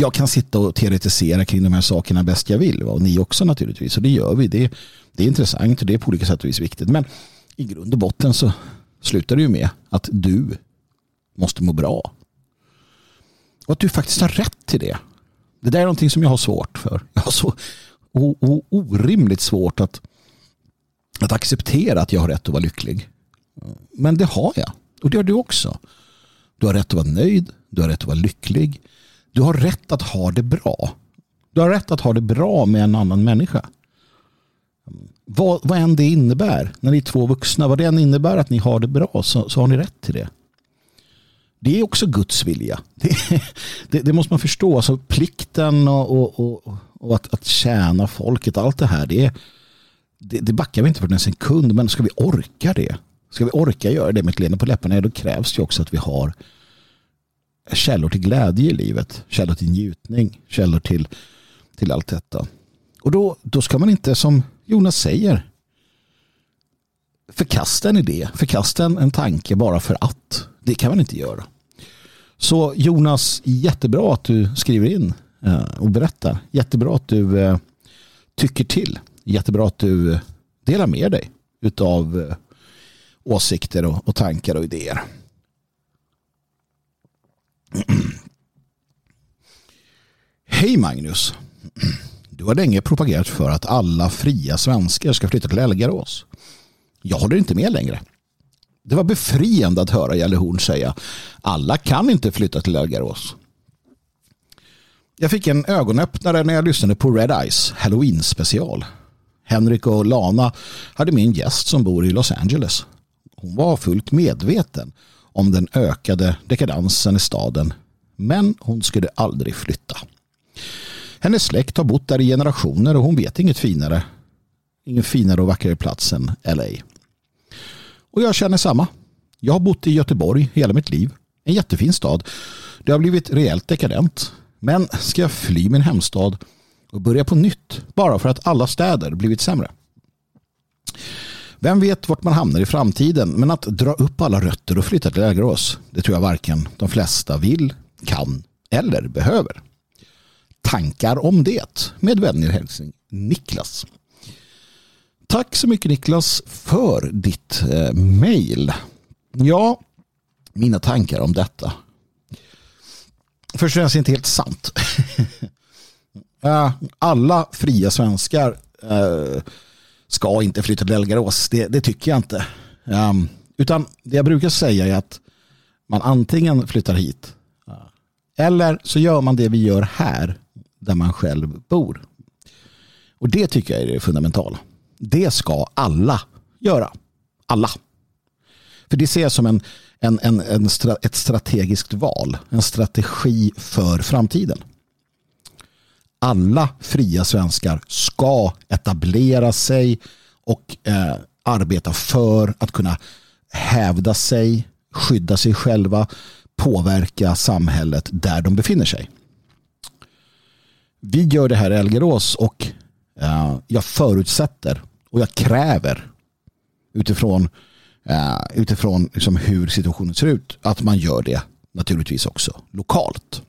Jag kan sitta och teoretisera kring de här sakerna bäst jag vill. Och ni också naturligtvis. Och det gör vi. Det, det är intressant och det är på olika sätt och vis viktigt. Men i grund och botten så slutar det ju med att du måste må bra. Och att du faktiskt har rätt till det. Det där är någonting som jag har svårt för. Jag har så orimligt svårt att, att acceptera att jag har rätt att vara lycklig. Men det har jag. Och det har du också. Du har rätt att vara nöjd. Du har rätt att vara lycklig. Du har rätt att ha det bra. Du har rätt att ha det bra med en annan människa. Vad, vad än det innebär, när ni är två vuxna, vad det än innebär att ni har det bra så, så har ni rätt till det. Det är också Guds vilja. Det, det, det måste man förstå. Alltså plikten och, och, och, och att, att tjäna folket, allt det här, det, det, det backar vi inte för en sekund. Men ska vi orka det? Ska vi orka göra det med ett leende på läpparna, då krävs det också att vi har källor till glädje i livet. Källor till njutning, källor till, till allt detta. Och då, då ska man inte, som Jonas säger, förkasta en idé, förkasta en, en tanke bara för att. Det kan man inte göra. Så Jonas, jättebra att du skriver in eh, och berättar. Jättebra att du eh, tycker till. Jättebra att du delar med dig av eh, åsikter och tankar och idéer. Hej Magnus. du har länge propagerat för att alla fria svenskar ska flytta till Elgarås. Jag håller inte med längre. Det var befriande att höra Jalle Horn säga alla kan inte flytta till Elgarås. Jag fick en ögonöppnare när jag lyssnade på Red Eyes Halloween special. Henrik och Lana hade med en gäst som bor i Los Angeles. Hon var fullt medveten om den ökade dekadansen i staden men hon skulle aldrig flytta. Hennes släkt har bott där i generationer och hon vet inget finare. Ingen finare och vackrare plats än LA. Och jag känner samma. Jag har bott i Göteborg hela mitt liv. En jättefin stad. Det har blivit rejält dekadent. Men ska jag fly min hemstad och börja på nytt bara för att alla städer blivit sämre? Vem vet vart man hamnar i framtiden men att dra upp alla rötter och flytta till Lägerås det tror jag varken de flesta vill, kan eller behöver. Tankar om det med vänlig hälsning Niklas. Tack så mycket Niklas för ditt eh, mejl. Ja, mina tankar om detta. Först och främst inte helt sant. Alla fria svenskar eh, ska inte flytta till Elgarås. Det, det tycker jag inte. Um, utan det jag brukar säga är att man antingen flyttar hit eh, eller så gör man det vi gör här där man själv bor. Och det tycker jag är det fundamentala. Det ska alla göra. Alla. För det ser jag som en, en, en, en, ett strategiskt val. En strategi för framtiden. Alla fria svenskar ska etablera sig och eh, arbeta för att kunna hävda sig, skydda sig själva, påverka samhället där de befinner sig. Vi gör det här i Elgerås och eh, jag förutsätter och jag kräver utifrån, eh, utifrån liksom hur situationen ser ut att man gör det naturligtvis också lokalt.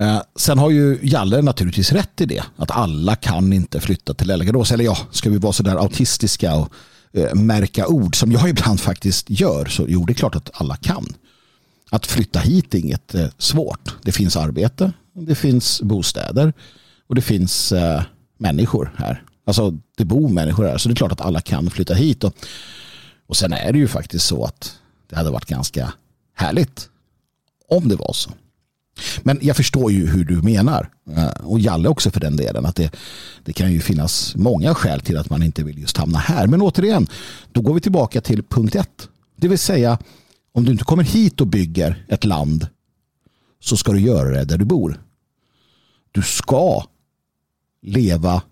Eh, sen har ju Jalle naturligtvis rätt i det. Att alla kan inte flytta till Elgerås. Eller ja, ska vi vara sådär autistiska och Eh, märka ord som jag ibland faktiskt gör så jo det är klart att alla kan. Att flytta hit är inget eh, svårt. Det finns arbete, det finns bostäder och det finns eh, människor här. Alltså det bor människor här så det är klart att alla kan flytta hit. Och, och sen är det ju faktiskt så att det hade varit ganska härligt om det var så. Men jag förstår ju hur du menar. Eh, och Jalle också för den delen. Att det, det kan ju finnas många skäl till att man inte vill just hamna här. Men återigen, då går vi tillbaka till punkt ett. Det vill säga, om du inte kommer hit och bygger ett land så ska du göra det där du bor. Du ska leva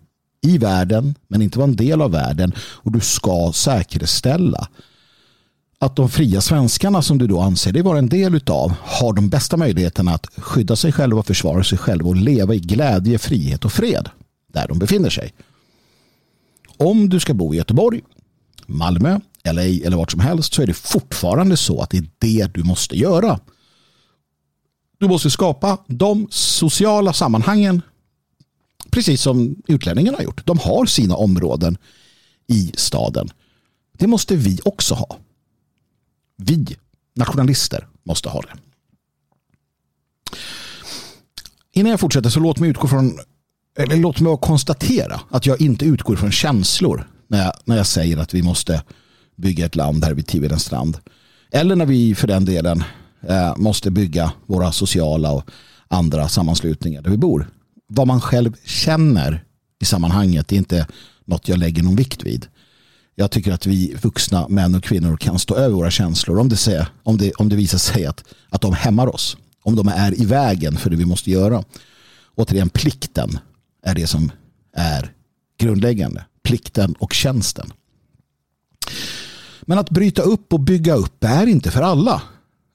i världen men inte vara en del av världen och du ska säkerställa att de fria svenskarna som du då anser dig vara en del utav har de bästa möjligheterna att skydda sig själva, försvara sig själva och leva i glädje, frihet och fred där de befinner sig. Om du ska bo i Göteborg, Malmö, LA eller vart som helst så är det fortfarande så att det är det du måste göra. Du måste skapa de sociala sammanhangen precis som utlänningarna har gjort. De har sina områden i staden. Det måste vi också ha. Vi, nationalister, måste ha det. Innan jag fortsätter så låt mig utgå från eller låt mig konstatera att jag inte utgår från känslor när jag, när jag säger att vi måste bygga ett land här vid Tivedens strand. Eller när vi för den delen eh, måste bygga våra sociala och andra sammanslutningar där vi bor. Vad man själv känner i sammanhanget är inte något jag lägger någon vikt vid jag tycker att vi vuxna män och kvinnor kan stå över våra känslor om det, säger, om det, om det visar sig att, att de hämmar oss. Om de är i vägen för det vi måste göra. Återigen, plikten är det som är grundläggande. Plikten och tjänsten. Men att bryta upp och bygga upp är inte för alla.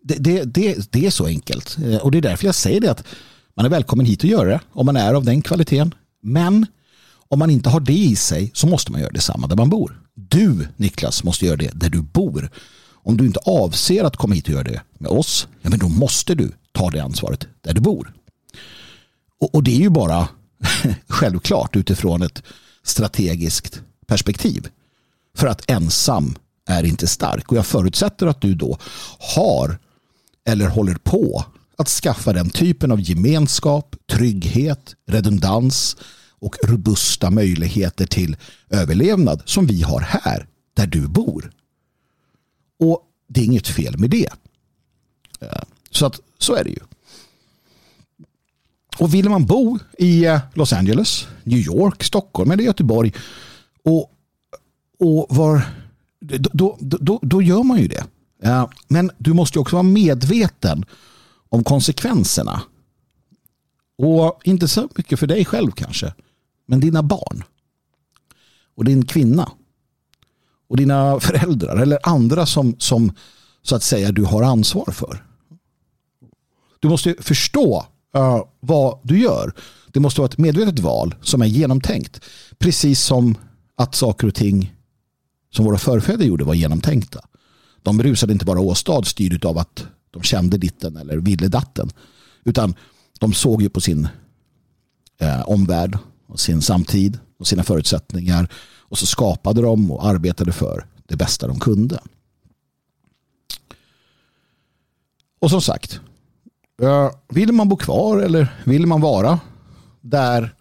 Det, det, det, det är så enkelt. Eh, och det är därför jag säger det att man är välkommen hit och göra det om man är av den kvaliteten. Men om man inte har det i sig så måste man göra detsamma där man bor. Du, Niklas, måste göra det där du bor. Om du inte avser att komma hit och göra det med oss, ja, men då måste du ta det ansvaret där du bor. Och, och det är ju bara självklart utifrån ett strategiskt perspektiv. För att ensam är inte stark. Och jag förutsätter att du då har eller håller på att skaffa den typen av gemenskap, trygghet, redundans och robusta möjligheter till överlevnad som vi har här där du bor. Och det är inget fel med det. Eh, så att så är det ju. Och vill man bo i eh, Los Angeles, New York, Stockholm eller Göteborg och, och var, då, då, då, då gör man ju det. Eh, men du måste också vara medveten om konsekvenserna. Och inte så mycket för dig själv kanske, men dina barn. Och din kvinna. Och dina föräldrar eller andra som, som så att säga du har ansvar för. Du måste förstå uh, vad du gör. Det måste vara ett medvetet val som är genomtänkt. Precis som att saker och ting som våra förfäder gjorde var genomtänkta. De rusade inte bara åstad styrd av att de kände ditten eller ville datten. Utan de såg ju på sin eh, omvärld och sin samtid och sina förutsättningar. Och så skapade de och arbetade för det bästa de kunde. Och som sagt, eh, vill man bo kvar eller vill man vara där,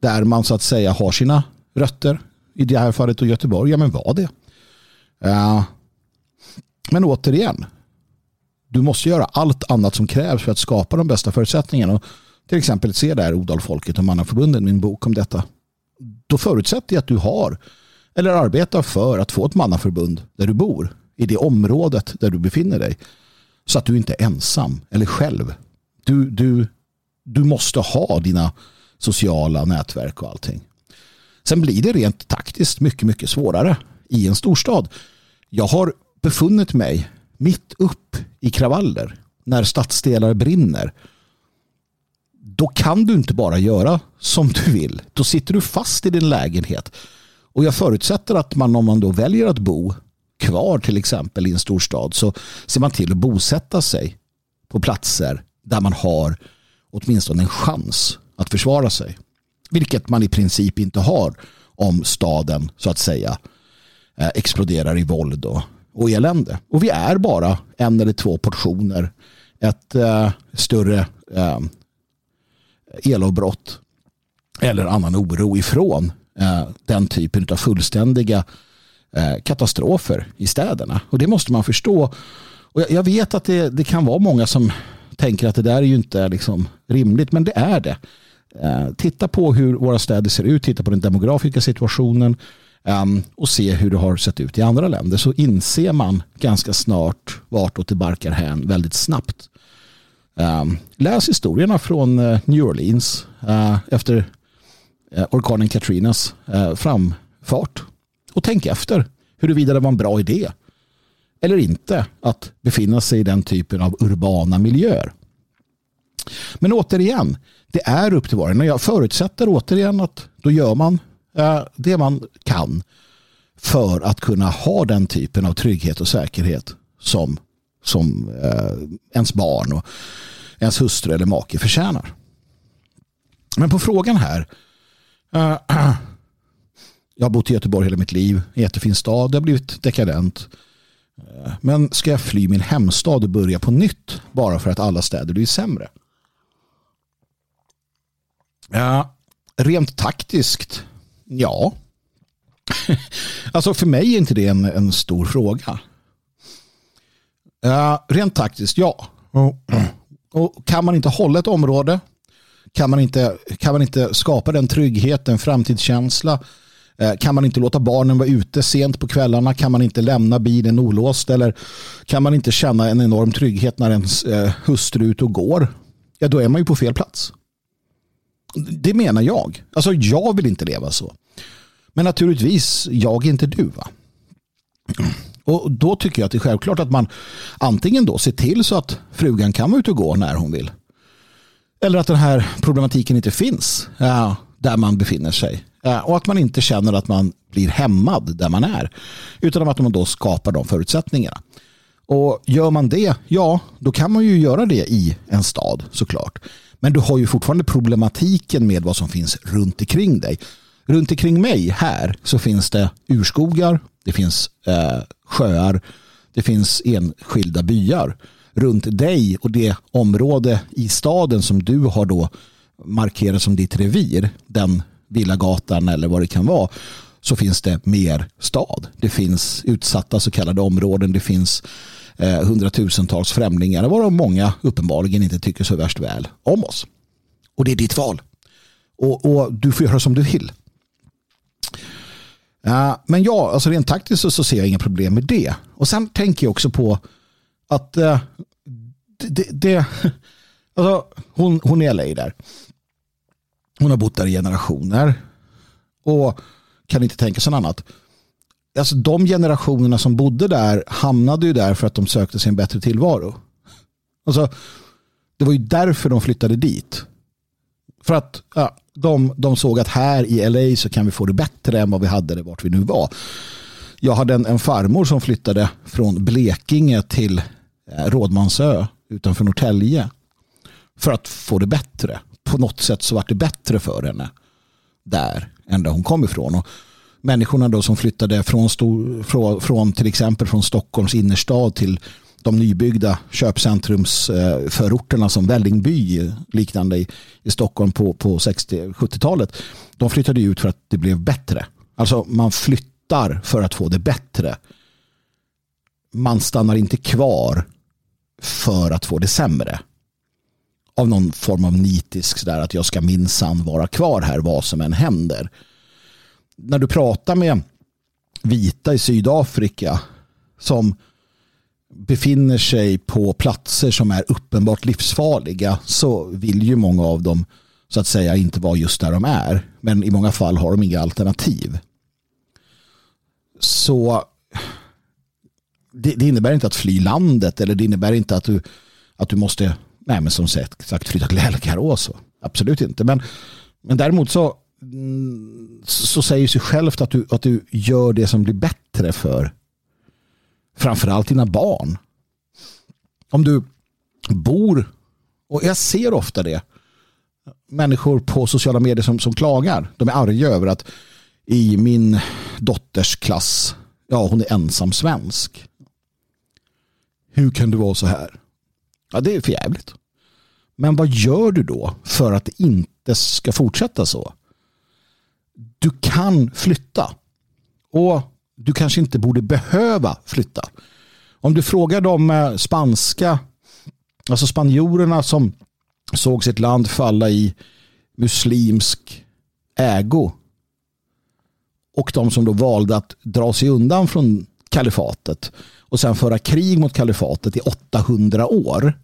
där man så att säga har sina rötter, i det här fallet och Göteborg, ja men var det. Eh, men återigen, du måste göra allt annat som krävs för att skapa de bästa förutsättningarna. Och till exempel se där Odalfolket och Mannaförbunden, min bok om detta. Då förutsätter jag att du har eller arbetar för att få ett mannaförbund där du bor, i det området där du befinner dig. Så att du inte är ensam eller själv. Du, du, du måste ha dina sociala nätverk och allting. Sen blir det rent taktiskt mycket, mycket svårare i en storstad. Jag har befunnit mig mitt upp i kravaller när stadsdelar brinner. Då kan du inte bara göra som du vill. Då sitter du fast i din lägenhet. Och jag förutsätter att man om man då väljer att bo kvar till exempel i en storstad så ser man till att bosätta sig på platser där man har åtminstone en chans att försvara sig. Vilket man i princip inte har om staden så att säga eh, exploderar i våld och, och elände. Och vi är bara en eller två portioner ett eh, större eh, elavbrott eller annan oro ifrån eh, den typen av fullständiga eh, katastrofer i städerna. Och det måste man förstå. Och jag, jag vet att det, det kan vara många som tänker att det där är ju inte liksom rimligt, men det är det. Eh, titta på hur våra städer ser ut, titta på den demografiska situationen ehm, och se hur det har sett ut i andra länder så inser man ganska snart vartåt det barkar hän väldigt snabbt. Ehm, läs historierna från eh, New Orleans eh, efter eh, orkanen Katrinas framfart och tänk efter huruvida det var en bra idé eller inte att befinna sig i den typen av urbana miljöer. Men återigen, det är upp till var och en. Jag förutsätter återigen att då gör man det man kan för att kunna ha den typen av trygghet och säkerhet som, som eh, ens barn och ens hustru eller make förtjänar. Men på frågan här. Eh, jag har bott i Göteborg hela mitt liv. Jättefin stad. Det har blivit dekadent. Eh, men ska jag fly min hemstad och börja på nytt bara för att alla städer blir sämre? Ja, rent taktiskt, ja. alltså för mig är inte det en, en stor fråga. Ja, rent taktiskt, ja. Och kan man inte hålla ett område, kan man inte, kan man inte skapa den tryggheten, framtidskänsla, eh, kan man inte låta barnen vara ute sent på kvällarna, kan man inte lämna bilen olåst eller kan man inte känna en enorm trygghet när ens eh, hustru är ute och går, ja då är man ju på fel plats. Det menar jag. Alltså jag vill inte leva så. Men naturligtvis, jag är inte du va. Och då tycker jag att det är självklart att man antingen då ser till så att frugan kan vara ute och gå när hon vill. Eller att den här problematiken inte finns ja, där man befinner sig. Ja, och att man inte känner att man blir hämmad där man är. Utan att man då skapar de förutsättningarna. Och gör man det, ja, då kan man ju göra det i en stad såklart. Men du har ju fortfarande problematiken med vad som finns runt omkring dig. Runt omkring mig här så finns det urskogar, det finns eh, sjöar, det finns enskilda byar. runt dig och det område i staden som du har då markerat som ditt revir, den villagatan eller vad det kan vara, så finns det mer stad. Det finns utsatta så kallade områden. Det finns eh, hundratusentals främlingar varav många uppenbarligen inte tycker så värst väl om oss. Och det är ditt val. Och, och du får göra som du vill. Uh, men ja, alltså rent taktiskt så, så, ser jag inga problem med det. Och sen tänker jag också på att uh, det, det, alltså, hon, hon är LA där. Hon har bott där i generationer. Och kan inte tänka sig något annat. Alltså de generationerna som bodde där hamnade ju där för att de sökte sig en bättre tillvaro. Alltså, det var ju därför de flyttade dit. För att ja, de, de såg att här i LA så kan vi få det bättre än vad vi hade det vart vi nu var. Jag hade en, en farmor som flyttade från Blekinge till eh, Rådmansö utanför Norrtälje för att få det bättre. På något sätt så var det bättre för henne där än där hon kom ifrån. Och människorna då som flyttade från, stor, från, från till exempel från Stockholms innerstad till de nybyggda köpcentrumsförorterna som Vällingby liknande i, i Stockholm på, på 60-70-talet. De flyttade ut för att det blev bättre. Alltså man flyttar för att få det bättre. Man stannar inte kvar för att få det sämre. Av någon form av nitisk sådär att jag ska minsann vara kvar här vad som än händer. När du pratar med vita i Sydafrika som befinner sig på platser som är uppenbart livsfarliga så vill ju många av dem så att säga inte vara just där de är. Men i många fall har de inga alternativ. Så det, det innebär inte att fly landet eller det innebär inte att du, att du måste nej men som sagt flytta till Elkarås. Absolut inte. Men, men däremot så, mm, så säger sig självt att du, att du gör det som blir bättre för framförallt dina barn. Om du bor, och jag ser ofta det, människor på sociala medier som, som klagar. De är arga över att i min dotters klass, ja hon är ensam svensk. Hur kan du vara så här? Ja, det är för jävligt. Men vad gör du då för att det inte ska fortsätta så? Du kan flytta. Och du kanske inte borde behöva flytta. Om du frågar de eh, spanska, alltså spanjorerna som såg sitt land falla i muslimsk ägo och de som då valde att dra sig undan från kalifatet och sen föra krig mot kalifatet i 800 år.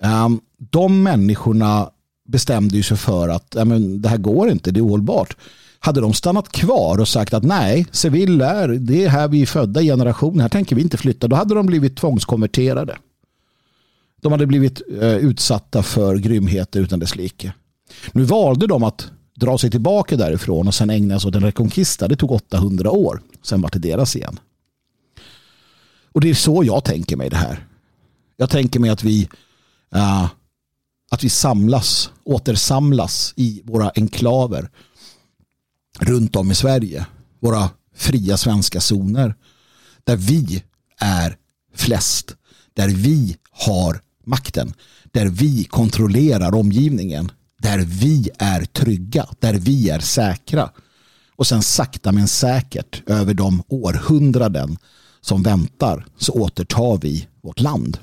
Ehm, de människorna bestämde sig för att det här går inte, det är ohållbart. Hade de stannat kvar och sagt att nej, Sevilla är, det är här vi är födda i generationer, här tänker vi inte flytta, då hade de blivit tvångskonverterade. De hade blivit eh, utsatta för grymheter utan dess like. Nu valde de att dra sig tillbaka därifrån och sen ägna sig åt en rekonkista. Det tog 800 år. Sen var det deras igen. Och det är så jag tänker mig det här. Jag tänker mig att vi, uh, att vi samlas, återsamlas i våra enklaver runt om i Sverige. Våra fria svenska zoner. Där vi är flest. Där vi har makten. Där vi kontrollerar omgivningen. Där vi är trygga. Där vi är säkra. Och sen sakta men säkert över de århundraden som väntar så återtar vi vårt land.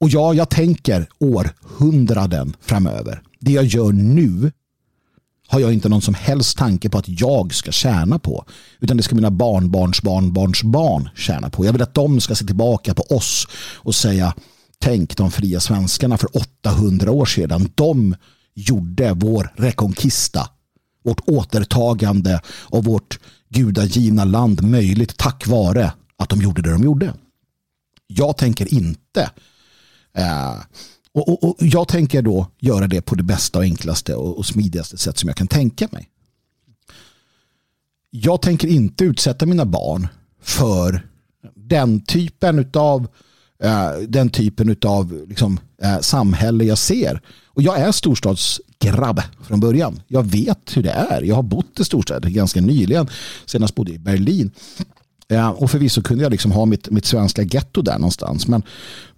Och ja, jag tänker århundraden framöver. Det jag gör nu har jag inte någon som helst tanke på att jag ska tjäna på. Utan det ska mina barnbarns barnbarns barn tjäna på. Jag vill att de ska se tillbaka på oss och säga tänk de fria svenskarna för 800 år sedan. De gjorde vår rekonkista, vårt återtagande av vårt gudagivna land möjligt tack vare att de gjorde det de gjorde. Jag tänker inte eh, och, och, och, jag tänker då göra det på det bästa och enklaste och, och smidigaste sätt som jag kan tänka mig. Jag tänker inte utsätta mina barn för den typen av eh, den typen av liksom, eh, samhälle jag ser. Och jag är storstadsgrabb från början. Jag vet hur det är. Jag har bott i storstäder ganska nyligen. Senast bodde jag i Berlin. Och förvisso kunde jag liksom ha mitt, mitt svenska getto där någonstans. Men,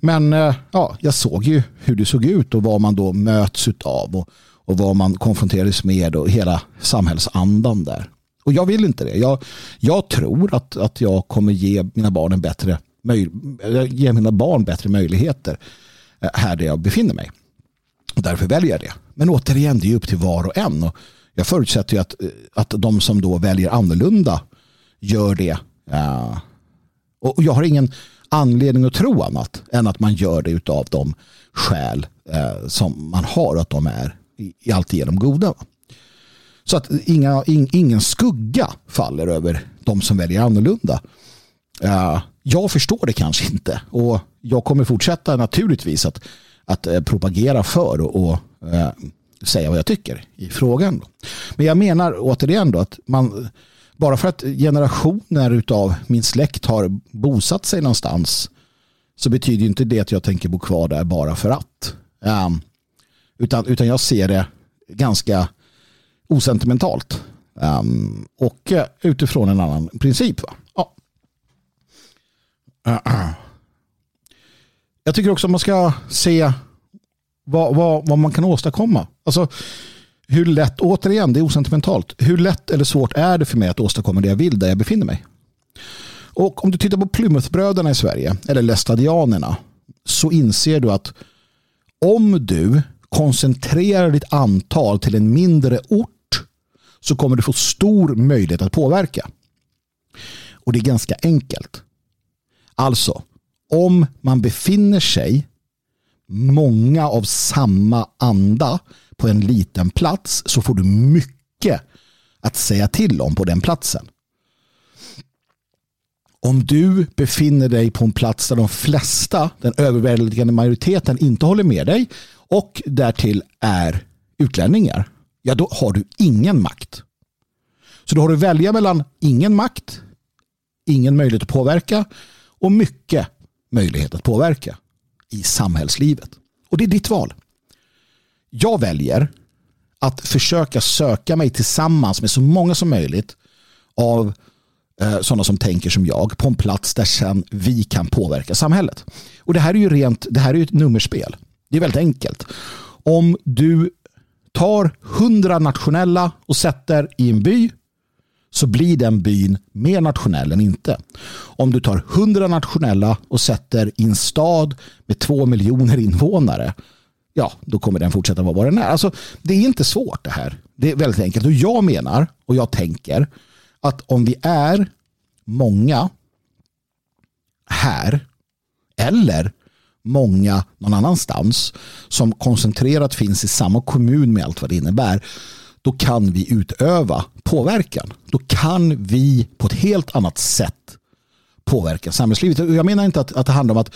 men eh, ja, jag såg ju hur det såg ut och vad man då möts av och, och vad man konfronterades med och hela samhällsandan där. Och jag vill inte det. Jag, jag tror att, att jag kommer ge mina barn en bättre möj, ge mina barn bättre möjligheter eh, här där jag befinner mig. Och därför väljer jag det. Men återigen, det är upp till var och en. Och jag förutsätter ju att, eh, att de som då väljer annorlunda gör det. Ja. Och jag har ingen anledning att tro annat än att man gör det av de skäl eh, som man har att de är i, i alltigenom goda. Så att inga, in, ingen skugga faller över de som väljer annorlunda. Uh, jag förstår det kanske inte och jag kommer fortsätta naturligtvis att, att uh, propagera för och, och uh, säga vad jag tycker i frågan. Men jag menar återigen då att man bara för att generationer av min släkt har bosatt sig någonstans så betyder inte det att jag tänker bo kvar där bara för att. Um, utan, utan jag ser det ganska osentimentalt. Um, och eh, utifrån en annan princip. Va? Ja. Uh, Jag tycker också att man ska se vad, vad, vad man kan åstadkomma. Alltså, hur lätt, återigen, det är osentimentalt. Hur lätt eller svårt är det för mig att åstadkomma det jag vill där jag befinner mig? Och om du tittar på Plymouthbröderna i Sverige, eller Lestadianerna, så inser du att om du koncentrerar ditt antal till en mindre ort så kommer du få stor möjlighet att påverka. Och det är ganska enkelt. Alltså, om man befinner sig många av samma anda på en liten plats så får du mycket att säga till om på den platsen. Om du befinner dig på en plats där de flesta, den överväldigande majoriteten inte håller med dig och därtill är utlänningar, ja då har du ingen makt. Så då har du välja mellan ingen makt, ingen möjlighet att påverka och mycket möjlighet att påverka i samhällslivet. Och det är ditt val. Jag väljer att försöka söka mig tillsammans med så många som möjligt av eh, sådana som tänker som jag på en plats där sen vi kan påverka samhället. Och det här är ju rent, det här är ett nummerspel. Det är väldigt enkelt. Om du tar hundra nationella och sätter i en by så blir den byn mer nationell än inte. Om du tar hundra nationella och sätter i en stad med två miljoner invånare ja, då kommer den fortsätta vara vad den är. Alltså, det är inte svårt det här. Det är väldigt enkelt. Och jag menar och jag tänker att om vi är många här eller många någon annanstans som koncentrerat finns i samma kommun med allt vad det innebär då kan vi utöva påverkan. Då kan vi på ett helt annat sätt påverka samhällslivet. Jag menar inte att, att det handlar om att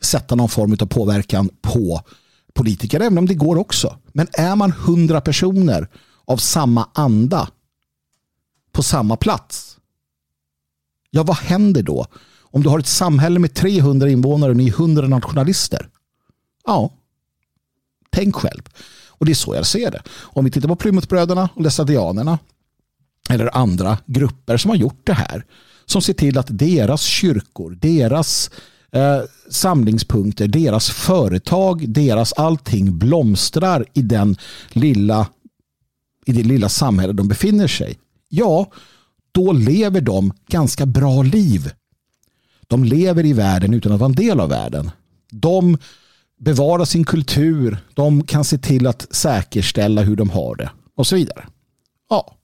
sätta någon form av påverkan på politiker, även om det går också. Men är man hundra personer av samma anda på samma plats, ja vad händer då? Om du har ett samhälle med 300 invånare och ni är 100 nationalister. Ja, tänk själv. Och det är så jag ser det. Om vi tittar på Plymouthbröderna och Lestadianerna eller andra grupper som har gjort det här som ser till att deras kyrkor, deras eh, samlingspunkter, deras företag, deras allting blomstrar i den lilla i det lilla samhälle de befinner sig. Ja, då lever de ganska bra liv. De lever i världen utan att vara en del av världen. De bevarar sin kultur. De kan se till att säkerställa hur de har det och så vidare. Ja.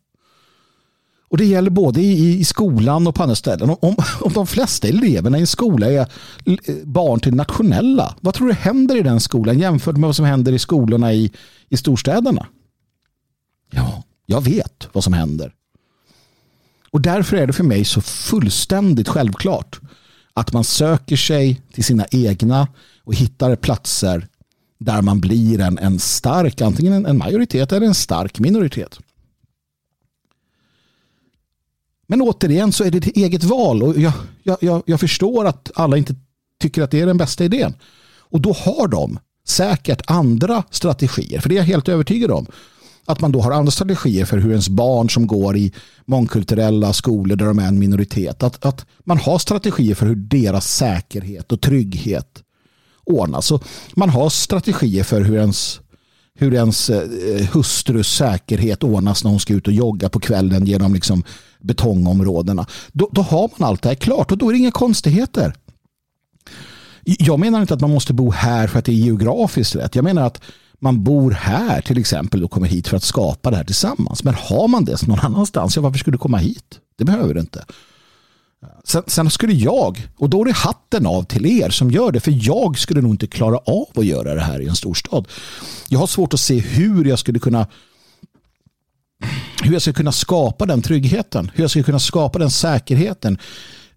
Och det gäller både i, i skolan och på andra ställen. Om, om de flesta eleverna i en skola är eh, barn till nationella, vad tror du händer i den skolan jämfört med vad som händer i skolorna i, i storstäderna? Ja, jag vet vad som händer. Och därför är det för mig så fullständigt självklart att man söker sig till sina egna och hittar platser där man blir en, en stark, antingen en majoritet eller en stark minoritet. Men återigen så är det ett eget val och jag, jag, jag förstår att alla inte tycker att det är den bästa idén. Och då har de säkert andra strategier, för det är jag helt övertygad om. att man då har andra strategier för hur ens barn som går i mångkulturella skolor där de är en minoritet, att, att man har strategier för hur deras säkerhet och trygghet ordnas. Så man har strategier för hur ens, hur ens eh, hustrus säkerhet ordnas när hon ska ut och jogga på kvällen genom liksom betongområdena. Då, då har man allt det här klart och då är det inga konstigheter. Jag menar inte att man måste bo här för att det är geografiskt rätt. Jag menar att man bor här till exempel och kommer hit för att skapa det här tillsammans. Men har man det någon annanstans, ja, varför skulle du komma hit? Det behöver du inte. Sen, sen, skulle jag, och då är det hatten av till er som gör det, för jag skulle nog inte klara av att göra det här i en storstad. Jag har svårt att se hur jag skulle kunna hur jag ska kunna skapa den tryggheten, hur jag ska kunna skapa den säkerheten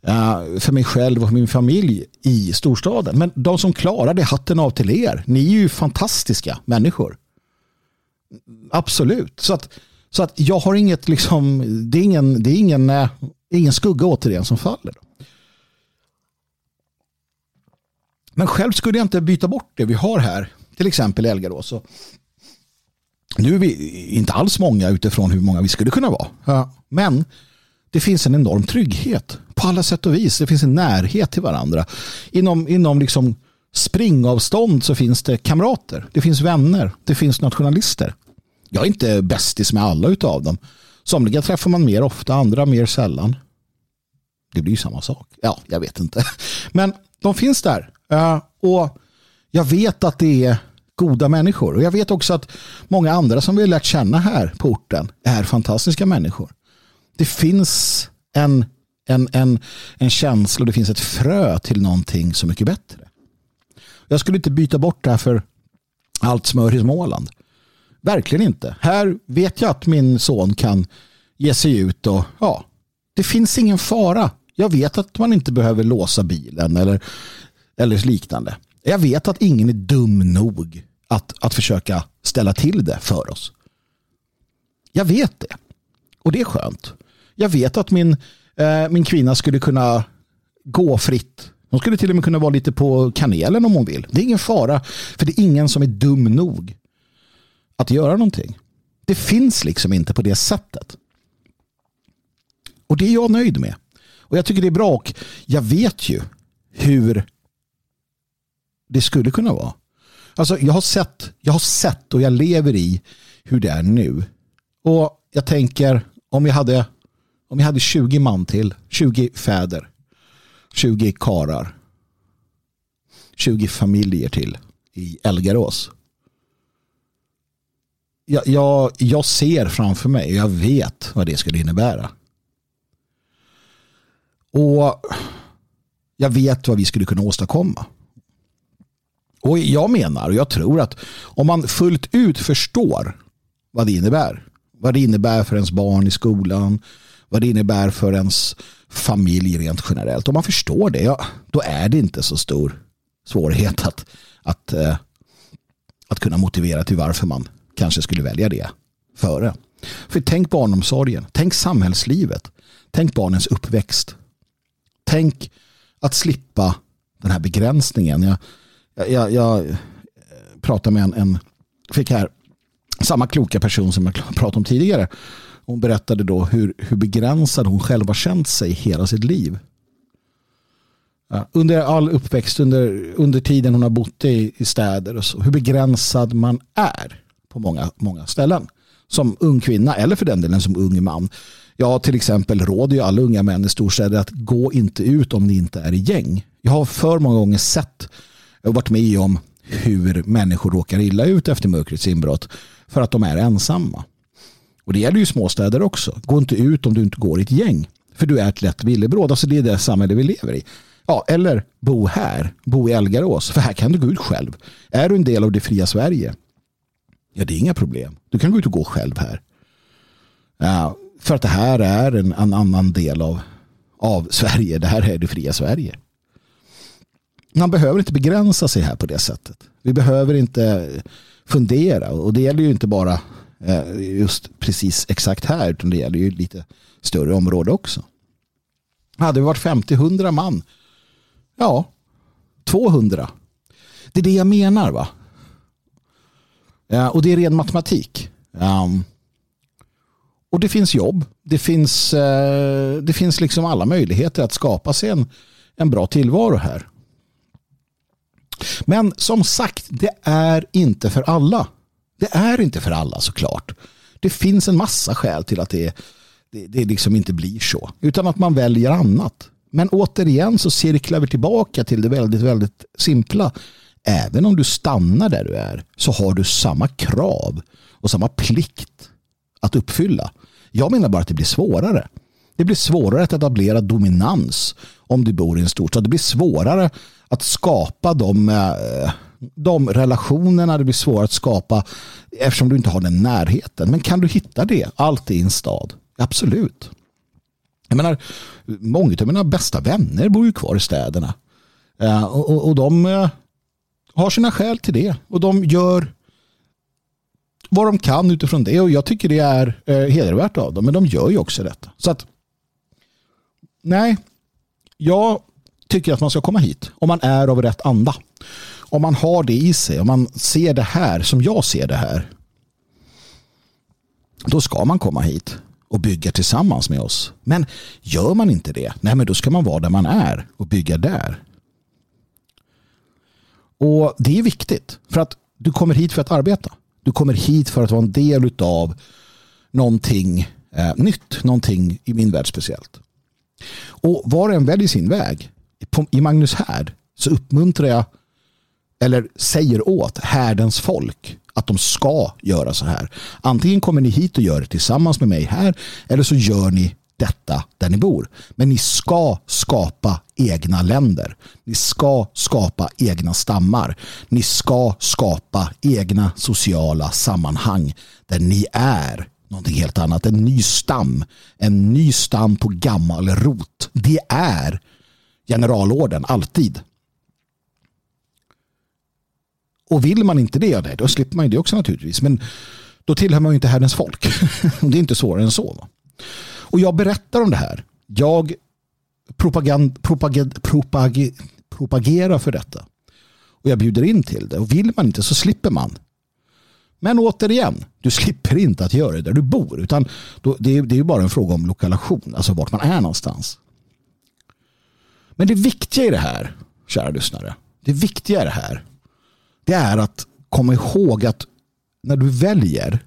uh, för mig själv och min familj i storstaden. Men de som klarar det, hatten av till er. Ni är ju fantastiska människor. Absolut. Så att, så att jag har inget, liksom, det är ingen, det är ingen, uh, ingen skugga återigen som faller. Men själv skulle jag inte byta bort det vi har här, till exempel Elgarås. Nu är vi inte alls många utifrån hur många vi skulle kunna vara. Ja. Men det finns en enorm trygghet på alla sätt och vis. Det finns en närhet till varandra. Inom, inom liksom springavstånd så finns det kamrater. Det finns vänner. Det finns nationalister. Jag är inte bästis med alla utav dem. Somliga träffar man mer ofta, andra mer sällan. Det blir ju samma sak. Ja, jag vet inte. Men de finns där. Eh, och jag vet att det är goda människor. Och jag vet också att många andra som vi har lärt känna här på orten är fantastiska människor. Det finns en, en, en, en känsla och det finns ett frö till någonting så mycket bättre. Jag skulle inte byta bort det här för allt smör i Småland. Verkligen inte. Här vet jag att min son kan ge sig ut och ja, det finns ingen fara. Jag vet att man inte behöver låsa bilen eller, eller liknande. Jag vet att ingen är dum nog att, att försöka ställa till det för oss. Jag vet det. Och det är skönt. Jag vet att min, eh, min kvinna skulle kunna gå fritt. Hon skulle till och med kunna vara lite på kanelen om hon vill. Det är ingen fara. För det är ingen som är dum nog att göra någonting. Det finns liksom inte på det sättet. Och det är jag nöjd med. Och jag tycker det är bra. Och jag vet ju hur det skulle kunna vara. Alltså jag har sett, jag har sett och jag lever i hur det är nu. Och jag tänker om jag hade, om jag hade 20 man till, 20 fäder, 20 karar, 20 familjer till i Elgarås. Jag, jag, jag ser framför mig, och jag vet vad det skulle innebära. Och jag vet vad vi skulle kunna åstadkomma. Och jag menar och jag tror att om man fullt ut förstår vad det innebär. Vad det innebär för ens barn i skolan. Vad det innebär för ens familj rent generellt. Om man förstår det, ja, då är det inte så stor svårighet att, att, eh, att kunna motivera till varför man kanske skulle välja det före. För tänk barnomsorgen, tänk samhällslivet, tänk barnens uppväxt. Tänk att slippa den här begränsningen. Jag, jag, jag, eh, pratade med en, en, fick här samma kloka person som jag pratade om tidigare. Hon berättade då hur, hur begränsad hon själv har känt sig hela sitt liv. Under all uppväxt, under, under tiden hon har bott i, i städer och så, hur begränsad man är på många, många ställen. Som ung kvinna eller för den delen som ung man. Jag till exempel råder ju alla unga män i storstäder att gå inte ut om ni inte är i gäng. Jag har för många gånger sett och varit med om hur människor råkar illa ut efter mörkrets inbrott för att de är ensamma. Och det gäller ju småstäder också. Gå inte ut om du inte går i ett gäng. För du är ett lätt villebråd. Alltså det är det samhälle vi lever i. Ja, eller bo här. Bo i Elgarås. För här kan du gå ut själv. Är du en del av det fria Sverige? Ja, det är inga problem. Du kan gå ut och gå själv här. Ja, för att det här är en, en annan del av, av Sverige. Det här är det fria Sverige man behöver inte begränsa sig här på det sättet. Vi behöver inte fundera och det gäller ju inte bara eh, just precis exakt här utan det gäller ju lite större område också. Hade vi varit 50-100 man ja, 200 det är det jag menar va? Eh, och det är ren matematik. Um, och det finns jobb. Det finns, uh, det finns liksom alla möjligheter att skapa sig en, en bra tillvaro här. Men som sagt, det är inte för alla. Det är inte för alla såklart. Det finns en massa skäl till att det, det, det liksom inte blir så. Utan att man väljer annat. Men återigen så cirklar vi tillbaka till det väldigt, väldigt simpla. Även om du stannar där du är så har du samma krav och samma plikt att uppfylla. Jag menar bara att det blir svårare. Det blir svårare att etablera dominans om du bor i en storstad. Det blir svårare att skapa de, eh, de relationerna. Det blir svårare att skapa eftersom du inte har den närheten. Men kan du hitta det allt i en stad? Absolut. Jag menar, många av mina bästa vänner bor ju kvar i städerna. Eh, och, och, och de eh, har sina skäl till det. Och de gör vad de kan utifrån det. Och jag tycker det är eh, hedervärt av dem. Men de gör ju också detta. Så att nej, jag tycker att man ska komma hit. Om man är av rätt anda. Om man har det i sig. Om man ser det här som jag ser det här. Då ska man komma hit och bygga tillsammans med oss. Men gör man inte det, nej men då ska man vara där man är och bygga där. Och det är viktigt för att du kommer hit för att arbeta. Du kommer hit för att vara en del av någonting eh, nytt, någonting i min värld speciellt. Och var och en väljer sin väg. I Magnus härd så uppmuntrar jag eller säger åt härdens folk att de ska göra så här. Antingen kommer ni hit och gör det tillsammans med mig här eller så gör ni detta där ni bor. Men ni ska skapa egna länder. Ni ska skapa egna stammar. Ni ska skapa egna sociala sammanhang där ni är någonting helt annat. En ny stam. En ny stam på gammal rot. Det är generalorden alltid. Och vill man inte det, då slipper man det också naturligtvis. Men då tillhör man ju inte Herrens folk. det är inte svårare än så. Och jag berättar om det här. Jag propagand, propagand, propag, propagerar för detta. Och jag bjuder in till det. Och vill man inte så slipper man. Men återigen, du slipper inte att göra det där du bor. Utan då, det, är, det är bara en fråga om lokalisation. Alltså vart man är någonstans. Men det viktiga i det här, kära lyssnare. Det viktiga i det här. Det är att komma ihåg att när du väljer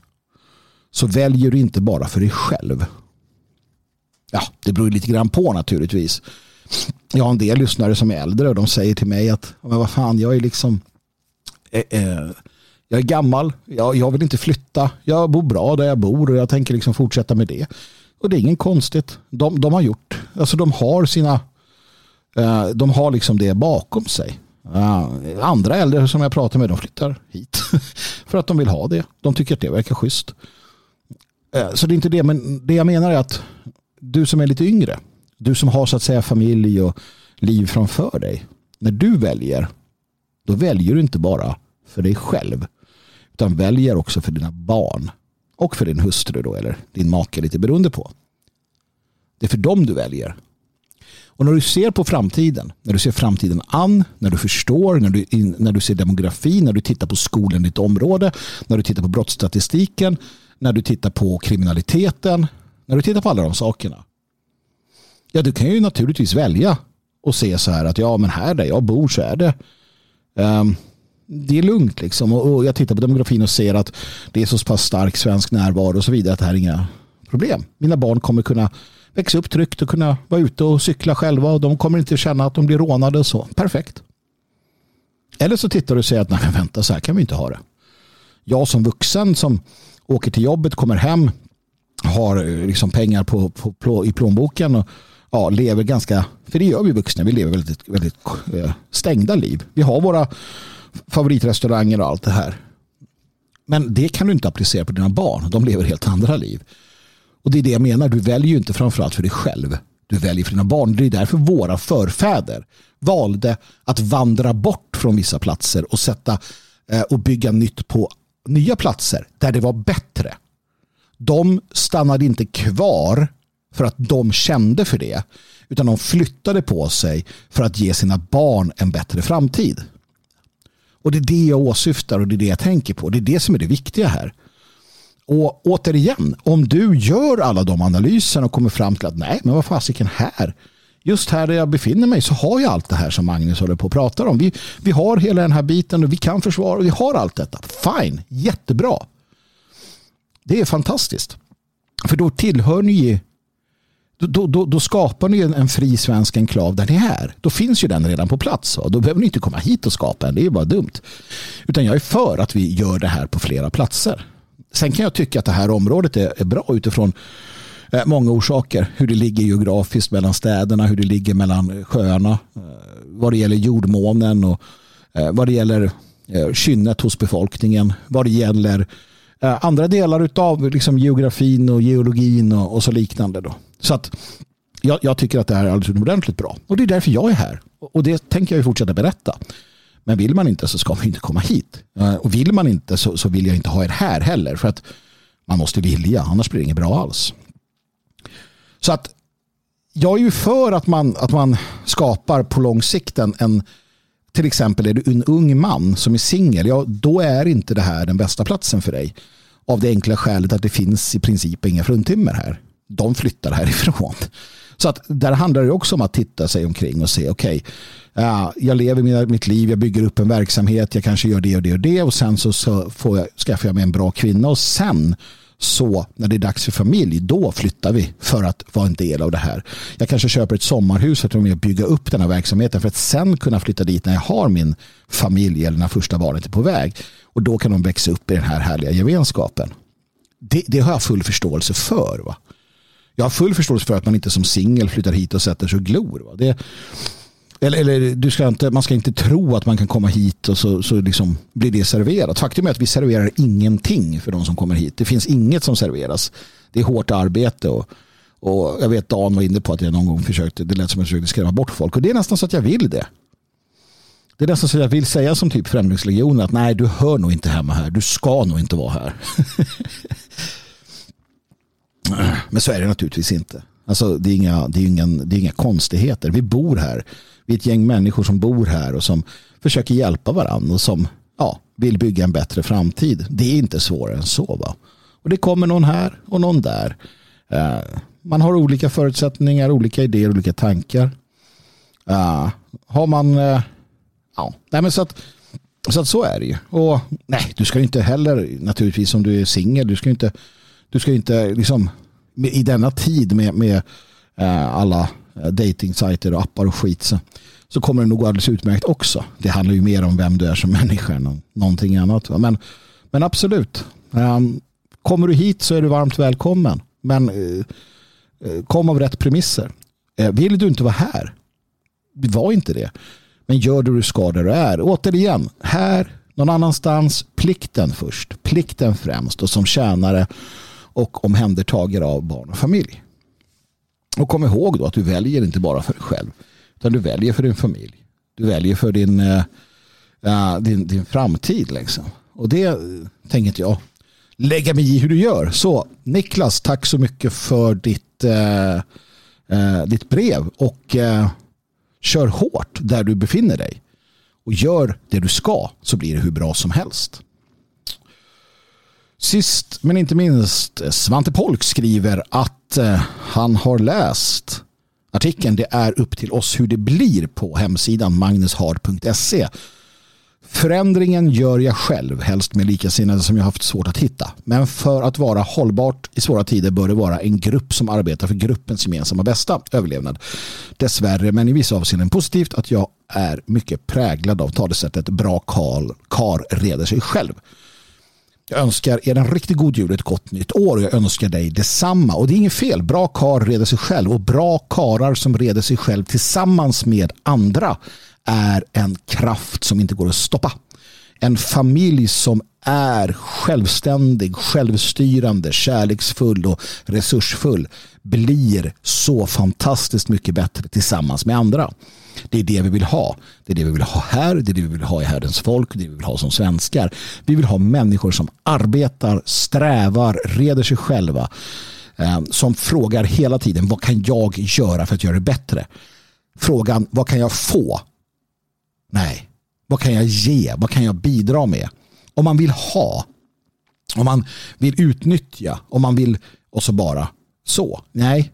så väljer du inte bara för dig själv. Ja, det beror lite grann på naturligtvis. Jag har en del lyssnare som är äldre och de säger till mig att men vad fan, jag är liksom eh, eh, jag är gammal, jag, jag vill inte flytta, jag bor bra där jag bor och jag tänker liksom fortsätta med det. Och det är inget konstigt. De, de har gjort, alltså de har sina, eh, de har liksom det bakom sig. Uh, andra äldre som jag pratar med de flyttar hit för att de vill ha det. De tycker att det verkar schysst. Uh, så det är inte det, men det jag menar är att du som är lite yngre, du som har så att säga familj och liv framför dig, när du väljer, då väljer du inte bara för dig själv, utan väljer också för dina barn och för din hustru då, eller din make, lite beroende på. Det är för dem du väljer. Och när du ser på framtiden, när du ser framtiden an, när du förstår, när du, när du ser demografi, när du tittar på skolan i ditt område, när du tittar på brottsstatistiken, när du tittar på kriminaliteten, när du tittar på alla de sakerna. Ja, du kan ju naturligtvis välja och se så här att ja, men här där jag bor så är det um, det är lugnt liksom. Och, och, jag tittar på demografin och ser att det är så pass stark svensk närvaro och så vidare att det här är inga problem. Mina barn kommer kunna växa upp tryggt och kunna vara ute och cykla själva och de kommer inte känna att de blir rånade och så. Perfekt. Eller så tittar du och säger att nej men vänta så här kan vi inte ha det. Jag som vuxen som åker till jobbet, kommer hem, har eh, liksom pengar på, på, på, i plånboken och ja, lever ganska, för det gör vi vuxna, vi lever väldigt, väldigt eh, stängda liv. Vi har våra favoritrestauranger och allt det här. Men det kan du inte applicera på dina barn. De lever helt andra liv. Och det är det jag menar, du väljer ju inte framförallt för dig själv. Du väljer för dina barn. Det är därför våra förfäder valde att vandra bort från vissa platser och sätta eh, och bygga nytt på nya platser där det var bättre. De stannade inte kvar för att de kände för det utan de flyttade på sig för att ge sina barn en bättre framtid. Och det är det jag åsyftar och det är det jag tänker på. Det är det som är det viktiga här. Och återigen, om du gör alla de analyserna och kommer fram till att nej, men vad fasiken här? Just här där jag befinner mig så har jag allt det här som Magnus håller på att prata om. Vi, vi har hela den här biten och vi kan försvara och vi har allt detta. Fine, jättebra. Det är fantastiskt. För då tillhör ni då, då, då, skapar ni en, fri svensk enklav där ni är. Då finns ju den redan på plats. Och då behöver ni inte komma hit och skapa en. Det är ju bara dumt. Utan jag är för att vi gör det här på flera platser. Sen kan jag tycka att det här området är, är bra utifrån eh, många orsaker. Hur det ligger geografiskt mellan städerna, hur det ligger mellan sjöarna, eh, vad det gäller jordmånen och eh, vad det gäller eh, kynnet hos befolkningen, vad det gäller Eh, andra delar av liksom geografin och geologin och, och så liknande. Då. Så att jag, jag, tycker att det här är alldeles utomordentligt bra. Och det är därför jag är här. Och det tänker jag fortsätta berätta. Men vill man inte så ska man inte komma hit. Eh, och vill man inte så, så vill jag inte ha er här heller. För att man måste vilja, annars blir det inget bra alls. Så att jag är ju för att man, att man skapar på lång sikt en, en till exempel är du en ung man som är singel, ja, då är inte det här den bästa platsen för dig. Av det enkla skälet att det finns i princip inga fruntimmer här. De flyttar härifrån. Så att där handlar det också om att titta sig omkring och se, okej, okay, uh, jag lever mitt liv, jag bygger upp en verksamhet, jag kanske gör det och det och det och sen så, så får jag, skaffar jag mig en bra kvinna och sen så när det är dags för familj, då flyttar vi för att vara en del av det här. Jag kanske köper ett sommarhus för att med och bygga upp den här verksamheten för att sen kunna flytta dit när jag har min familj eller när första barnet är på väg. Och då kan de växa upp i den här härliga gemenskapen. Det, det har jag full förståelse för. Va? Jag har full förståelse för att man inte som singel flyttar hit och sätter sig och glor. Va? Det, eller, eller du ska inte, man ska inte tro att man kan komma hit och så, så liksom blir det serverat. Faktum är att vi serverar ingenting för de som kommer hit. Det finns inget som serveras. Det är hårt arbete och, och jag vet Dan var inne på att jag någon gång försökte, det lät som att jag försökte skrämma bort folk och det är nästan så att jag vill det. Det är nästan så att jag vill säga som typ Främlingslegionen att nej du hör nog inte hemma här, du ska nog inte vara här. Men så är det naturligtvis inte. Alltså, det, är inga, det, är ingen, det är inga konstigheter. Vi bor här. Vi är ett gäng människor som bor här och som försöker hjälpa varandra och som ja, vill bygga en bättre framtid. Det är inte svårare än så. Va? Och det kommer någon här och någon där. Eh, man har olika förutsättningar, olika idéer, olika tankar. Eh, har man... Eh, ja, nej men så att, så att så är det ju. Och nej, du ska inte heller naturligtvis om du är singel, du ska inte, du ska inte liksom i denna tid med, med alla Eh, datingsajter och appar och skit så, så kommer det nog gå alldeles utmärkt också. Det handlar ju mer om vem du är som människa än någonting annat. Men, men absolut, ehm, kommer du hit så är du varmt välkommen. Men eh, eh, kom av rätt premisser. Vill du inte vara här, var inte det. Men gör det du ska där du är. Återigen, här, någon annanstans, plikten först. Plikten främst och som tjänare och omhändertagare av barn och familj. Och kom ihåg då att du väljer inte bara för dig själv. Utan du väljer för din familj. Du väljer för din, äh, din, din framtid. Liksom. Och det eh, tänker inte jag lägga mig i hur du gör. Så Niklas, tack så mycket för ditt, äh, äh, ditt brev. Och kör hårt där du befinner dig. Och gör det du ska så blir det hur bra som helst. Sist men inte minst eh, Svante Polk skriver att eh, han har läst artikeln Det är upp till oss hur det blir på hemsidan magnushard.se. Förändringen gör jag själv, helst med likasinnade som jag haft svårt att hitta. Men för att vara hållbart i svåra tider bör det vara en grupp som arbetar för gruppens gemensamma bästa överlevnad. Dessvärre, men i vissa avseenden positivt, att jag är mycket präglad av talesättet bra karl, kar reder sig själv. Jag önskar er en riktigt god jul och ett gott nytt år och jag önskar dig detsamma. Och det är inget fel. Bra kar reder sig själv och bra karar som reder sig själv tillsammans med andra är en kraft som inte går att stoppa. En familj som är självständig, självstyrande, kärleksfull och resursfull blir så fantastiskt mycket bättre tillsammans med andra. Det är det vi vill ha. Det är det vi vill ha här, det är det vi vill ha i Herrens folk, det är det vi vill ha som svenskar. Vi vill ha människor som arbetar, strävar, reder sig själva. Eh, som frågar hela tiden, vad kan jag göra för att göra det bättre? Frågan, vad kan jag få? Nej, vad kan jag ge? Vad kan jag bidra med? Om man vill ha Om man vill utnyttja, om man vill och så bara så. Nej,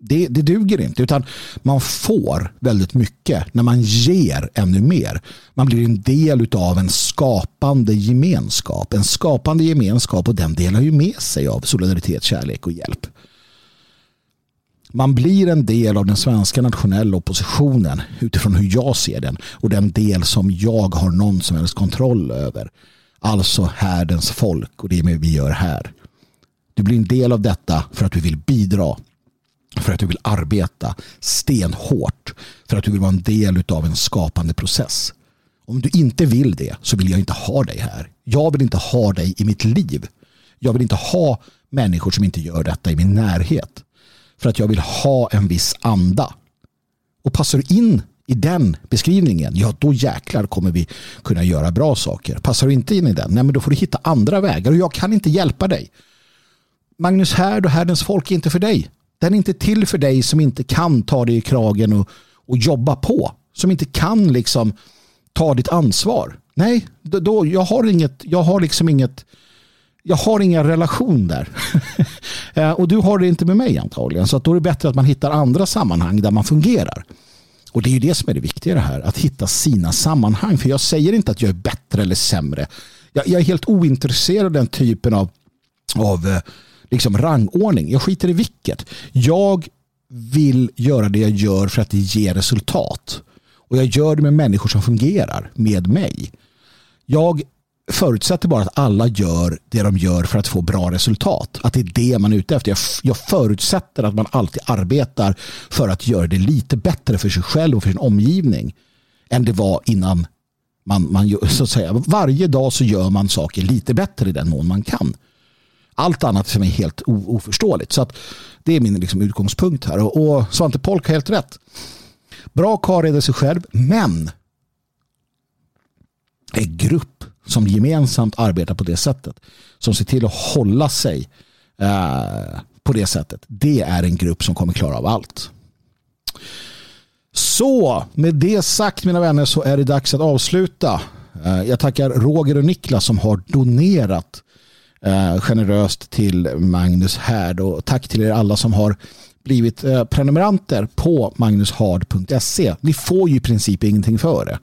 det, det duger inte. Utan man får väldigt mycket när man ger ännu mer. Man blir en del av en skapande gemenskap. En skapande gemenskap och den delar ju med sig av solidaritet, kärlek och hjälp. Man blir en del av den svenska nationella oppositionen utifrån hur jag ser den och den del som jag har någon som helst kontroll över. Alltså härdens folk och det vi gör här. Du blir en del av detta för att du vill bidra för att du vill arbeta stenhårt för att du vill vara en del av en skapande process. Om du inte vill det så vill jag inte ha dig här. Jag vill inte ha dig i mitt liv. Jag vill inte ha människor som inte gör detta i min närhet. För att jag vill ha en viss anda. Och passar du in i den beskrivningen, ja då jäklar kommer vi kunna göra bra saker. Passar du inte in i den, nej men då får du hitta andra vägar och jag kan inte hjälpa dig. Magnus Härd och Härdens folk är inte för dig. Den är inte till för dig som inte kan ta dig i kragen och, och jobba på. Som inte kan liksom ta ditt ansvar. Nej, då, jag har inget, jag har liksom inget, jag har ingen relation där. Eh, och du har det inte med mig antagligen. Så då är det bättre att man hittar andra sammanhang där man fungerar. Och det är ju det som är det viktiga här. Att hitta sina sammanhang. För jag säger inte att jag är bättre eller sämre. Jag, jag är helt ointresserad av den typen av, av eh, liksom rangordning. Jag skiter i vilket. Jag vill göra det jag gör för att det ger resultat. Och jag gör det med människor som fungerar med mig. Jag förutsätter bara att alla gör det de gör för att få bra resultat. Att det är det man är ute efter. Jag förutsätter att man alltid arbetar för att göra det lite bättre för sig själv och för sin omgivning än det var innan man, man så att säga, varje dag så gör man saker lite bättre i den mån man kan. Allt annat för mig är helt oförståeligt. Så att det är min liksom utgångspunkt här. Och, och Svante Polk har helt rätt. Bra karl sig själv, men en grupp som gemensamt arbetar på det sättet. Som ser till att hålla sig eh, på det sättet. Det är en grupp som kommer klara av allt. Så med det sagt mina vänner så är det dags att avsluta. Eh, jag tackar Roger och Niklas som har donerat eh, generöst till Magnus Härd och tack till er alla som har blivit eh, prenumeranter på magnushard.se. Ni får ju i princip ingenting för det.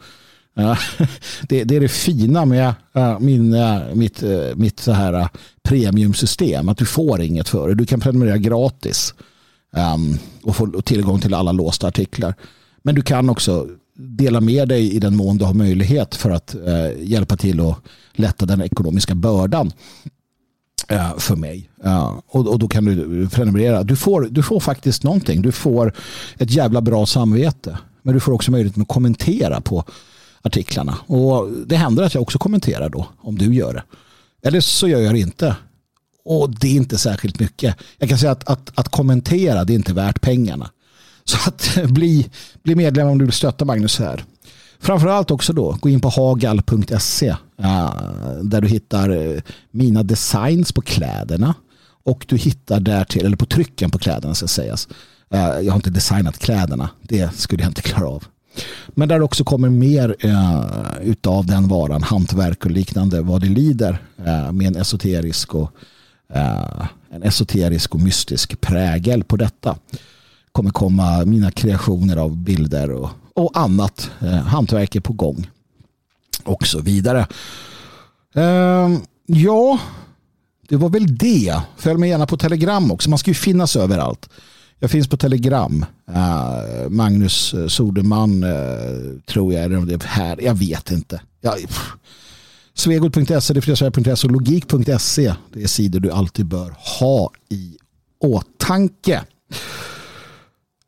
det, det, är det fina med äh, min, äh, mitt, äh, mitt så här premiumsystem. Att du får inget för det. Du kan prenumerera gratis ähm, och få tillgång till alla låsta artiklar. Men du kan också dela med dig i den mån du har möjlighet för att hjälpa till att lätta den ekonomiska bördan för mig. Och, och då kan du prenumerera. Du får, du får faktiskt någonting. Du får ett jävla bra samvete. Men du får också möjlighet att kommentera på artiklarna. Och det händer att jag också kommenterar då, om du gör det. Eller så gör jag det inte. Och det är inte särskilt mycket. Jag kan säga att, att, att kommentera, det är inte värt pengarna. Så att bli, bli medlem om du vill stötta Magnus här. Framförallt också då, gå in på hagal.se där du hittar eh, mina designs på kläderna och du hittar där till, eller på trycken på kläderna ska sägas. Eh, jag har inte designat kläderna, det skulle jag inte klara av. Men där också kommer mer eh, utav den varan, hantverk och liknande, vad det lider eh, med en esoterisk och eh, en esoterisk och mystisk prägel på detta. kommer komma mina kreationer av bilder och, och annat. Eh, hantverk är på gång. Och så vidare. Eh, ja, det var väl det. Följ mig gärna på Telegram också. Man ska ju finnas överallt. Jag finns på Telegram. Uh, Magnus Soderman uh, tror jag. Eller det är här. Jag vet inte. Jag, Svegot.se, och logik.se. Det är sidor du alltid bör ha i åtanke.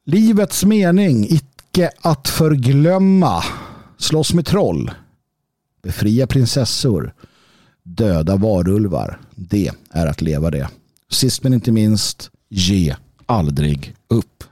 Livets mening, icke att förglömma. Slåss med troll. Befria prinsessor. Döda varulvar. Det är att leva det. Sist men inte minst, ge aldrig upp.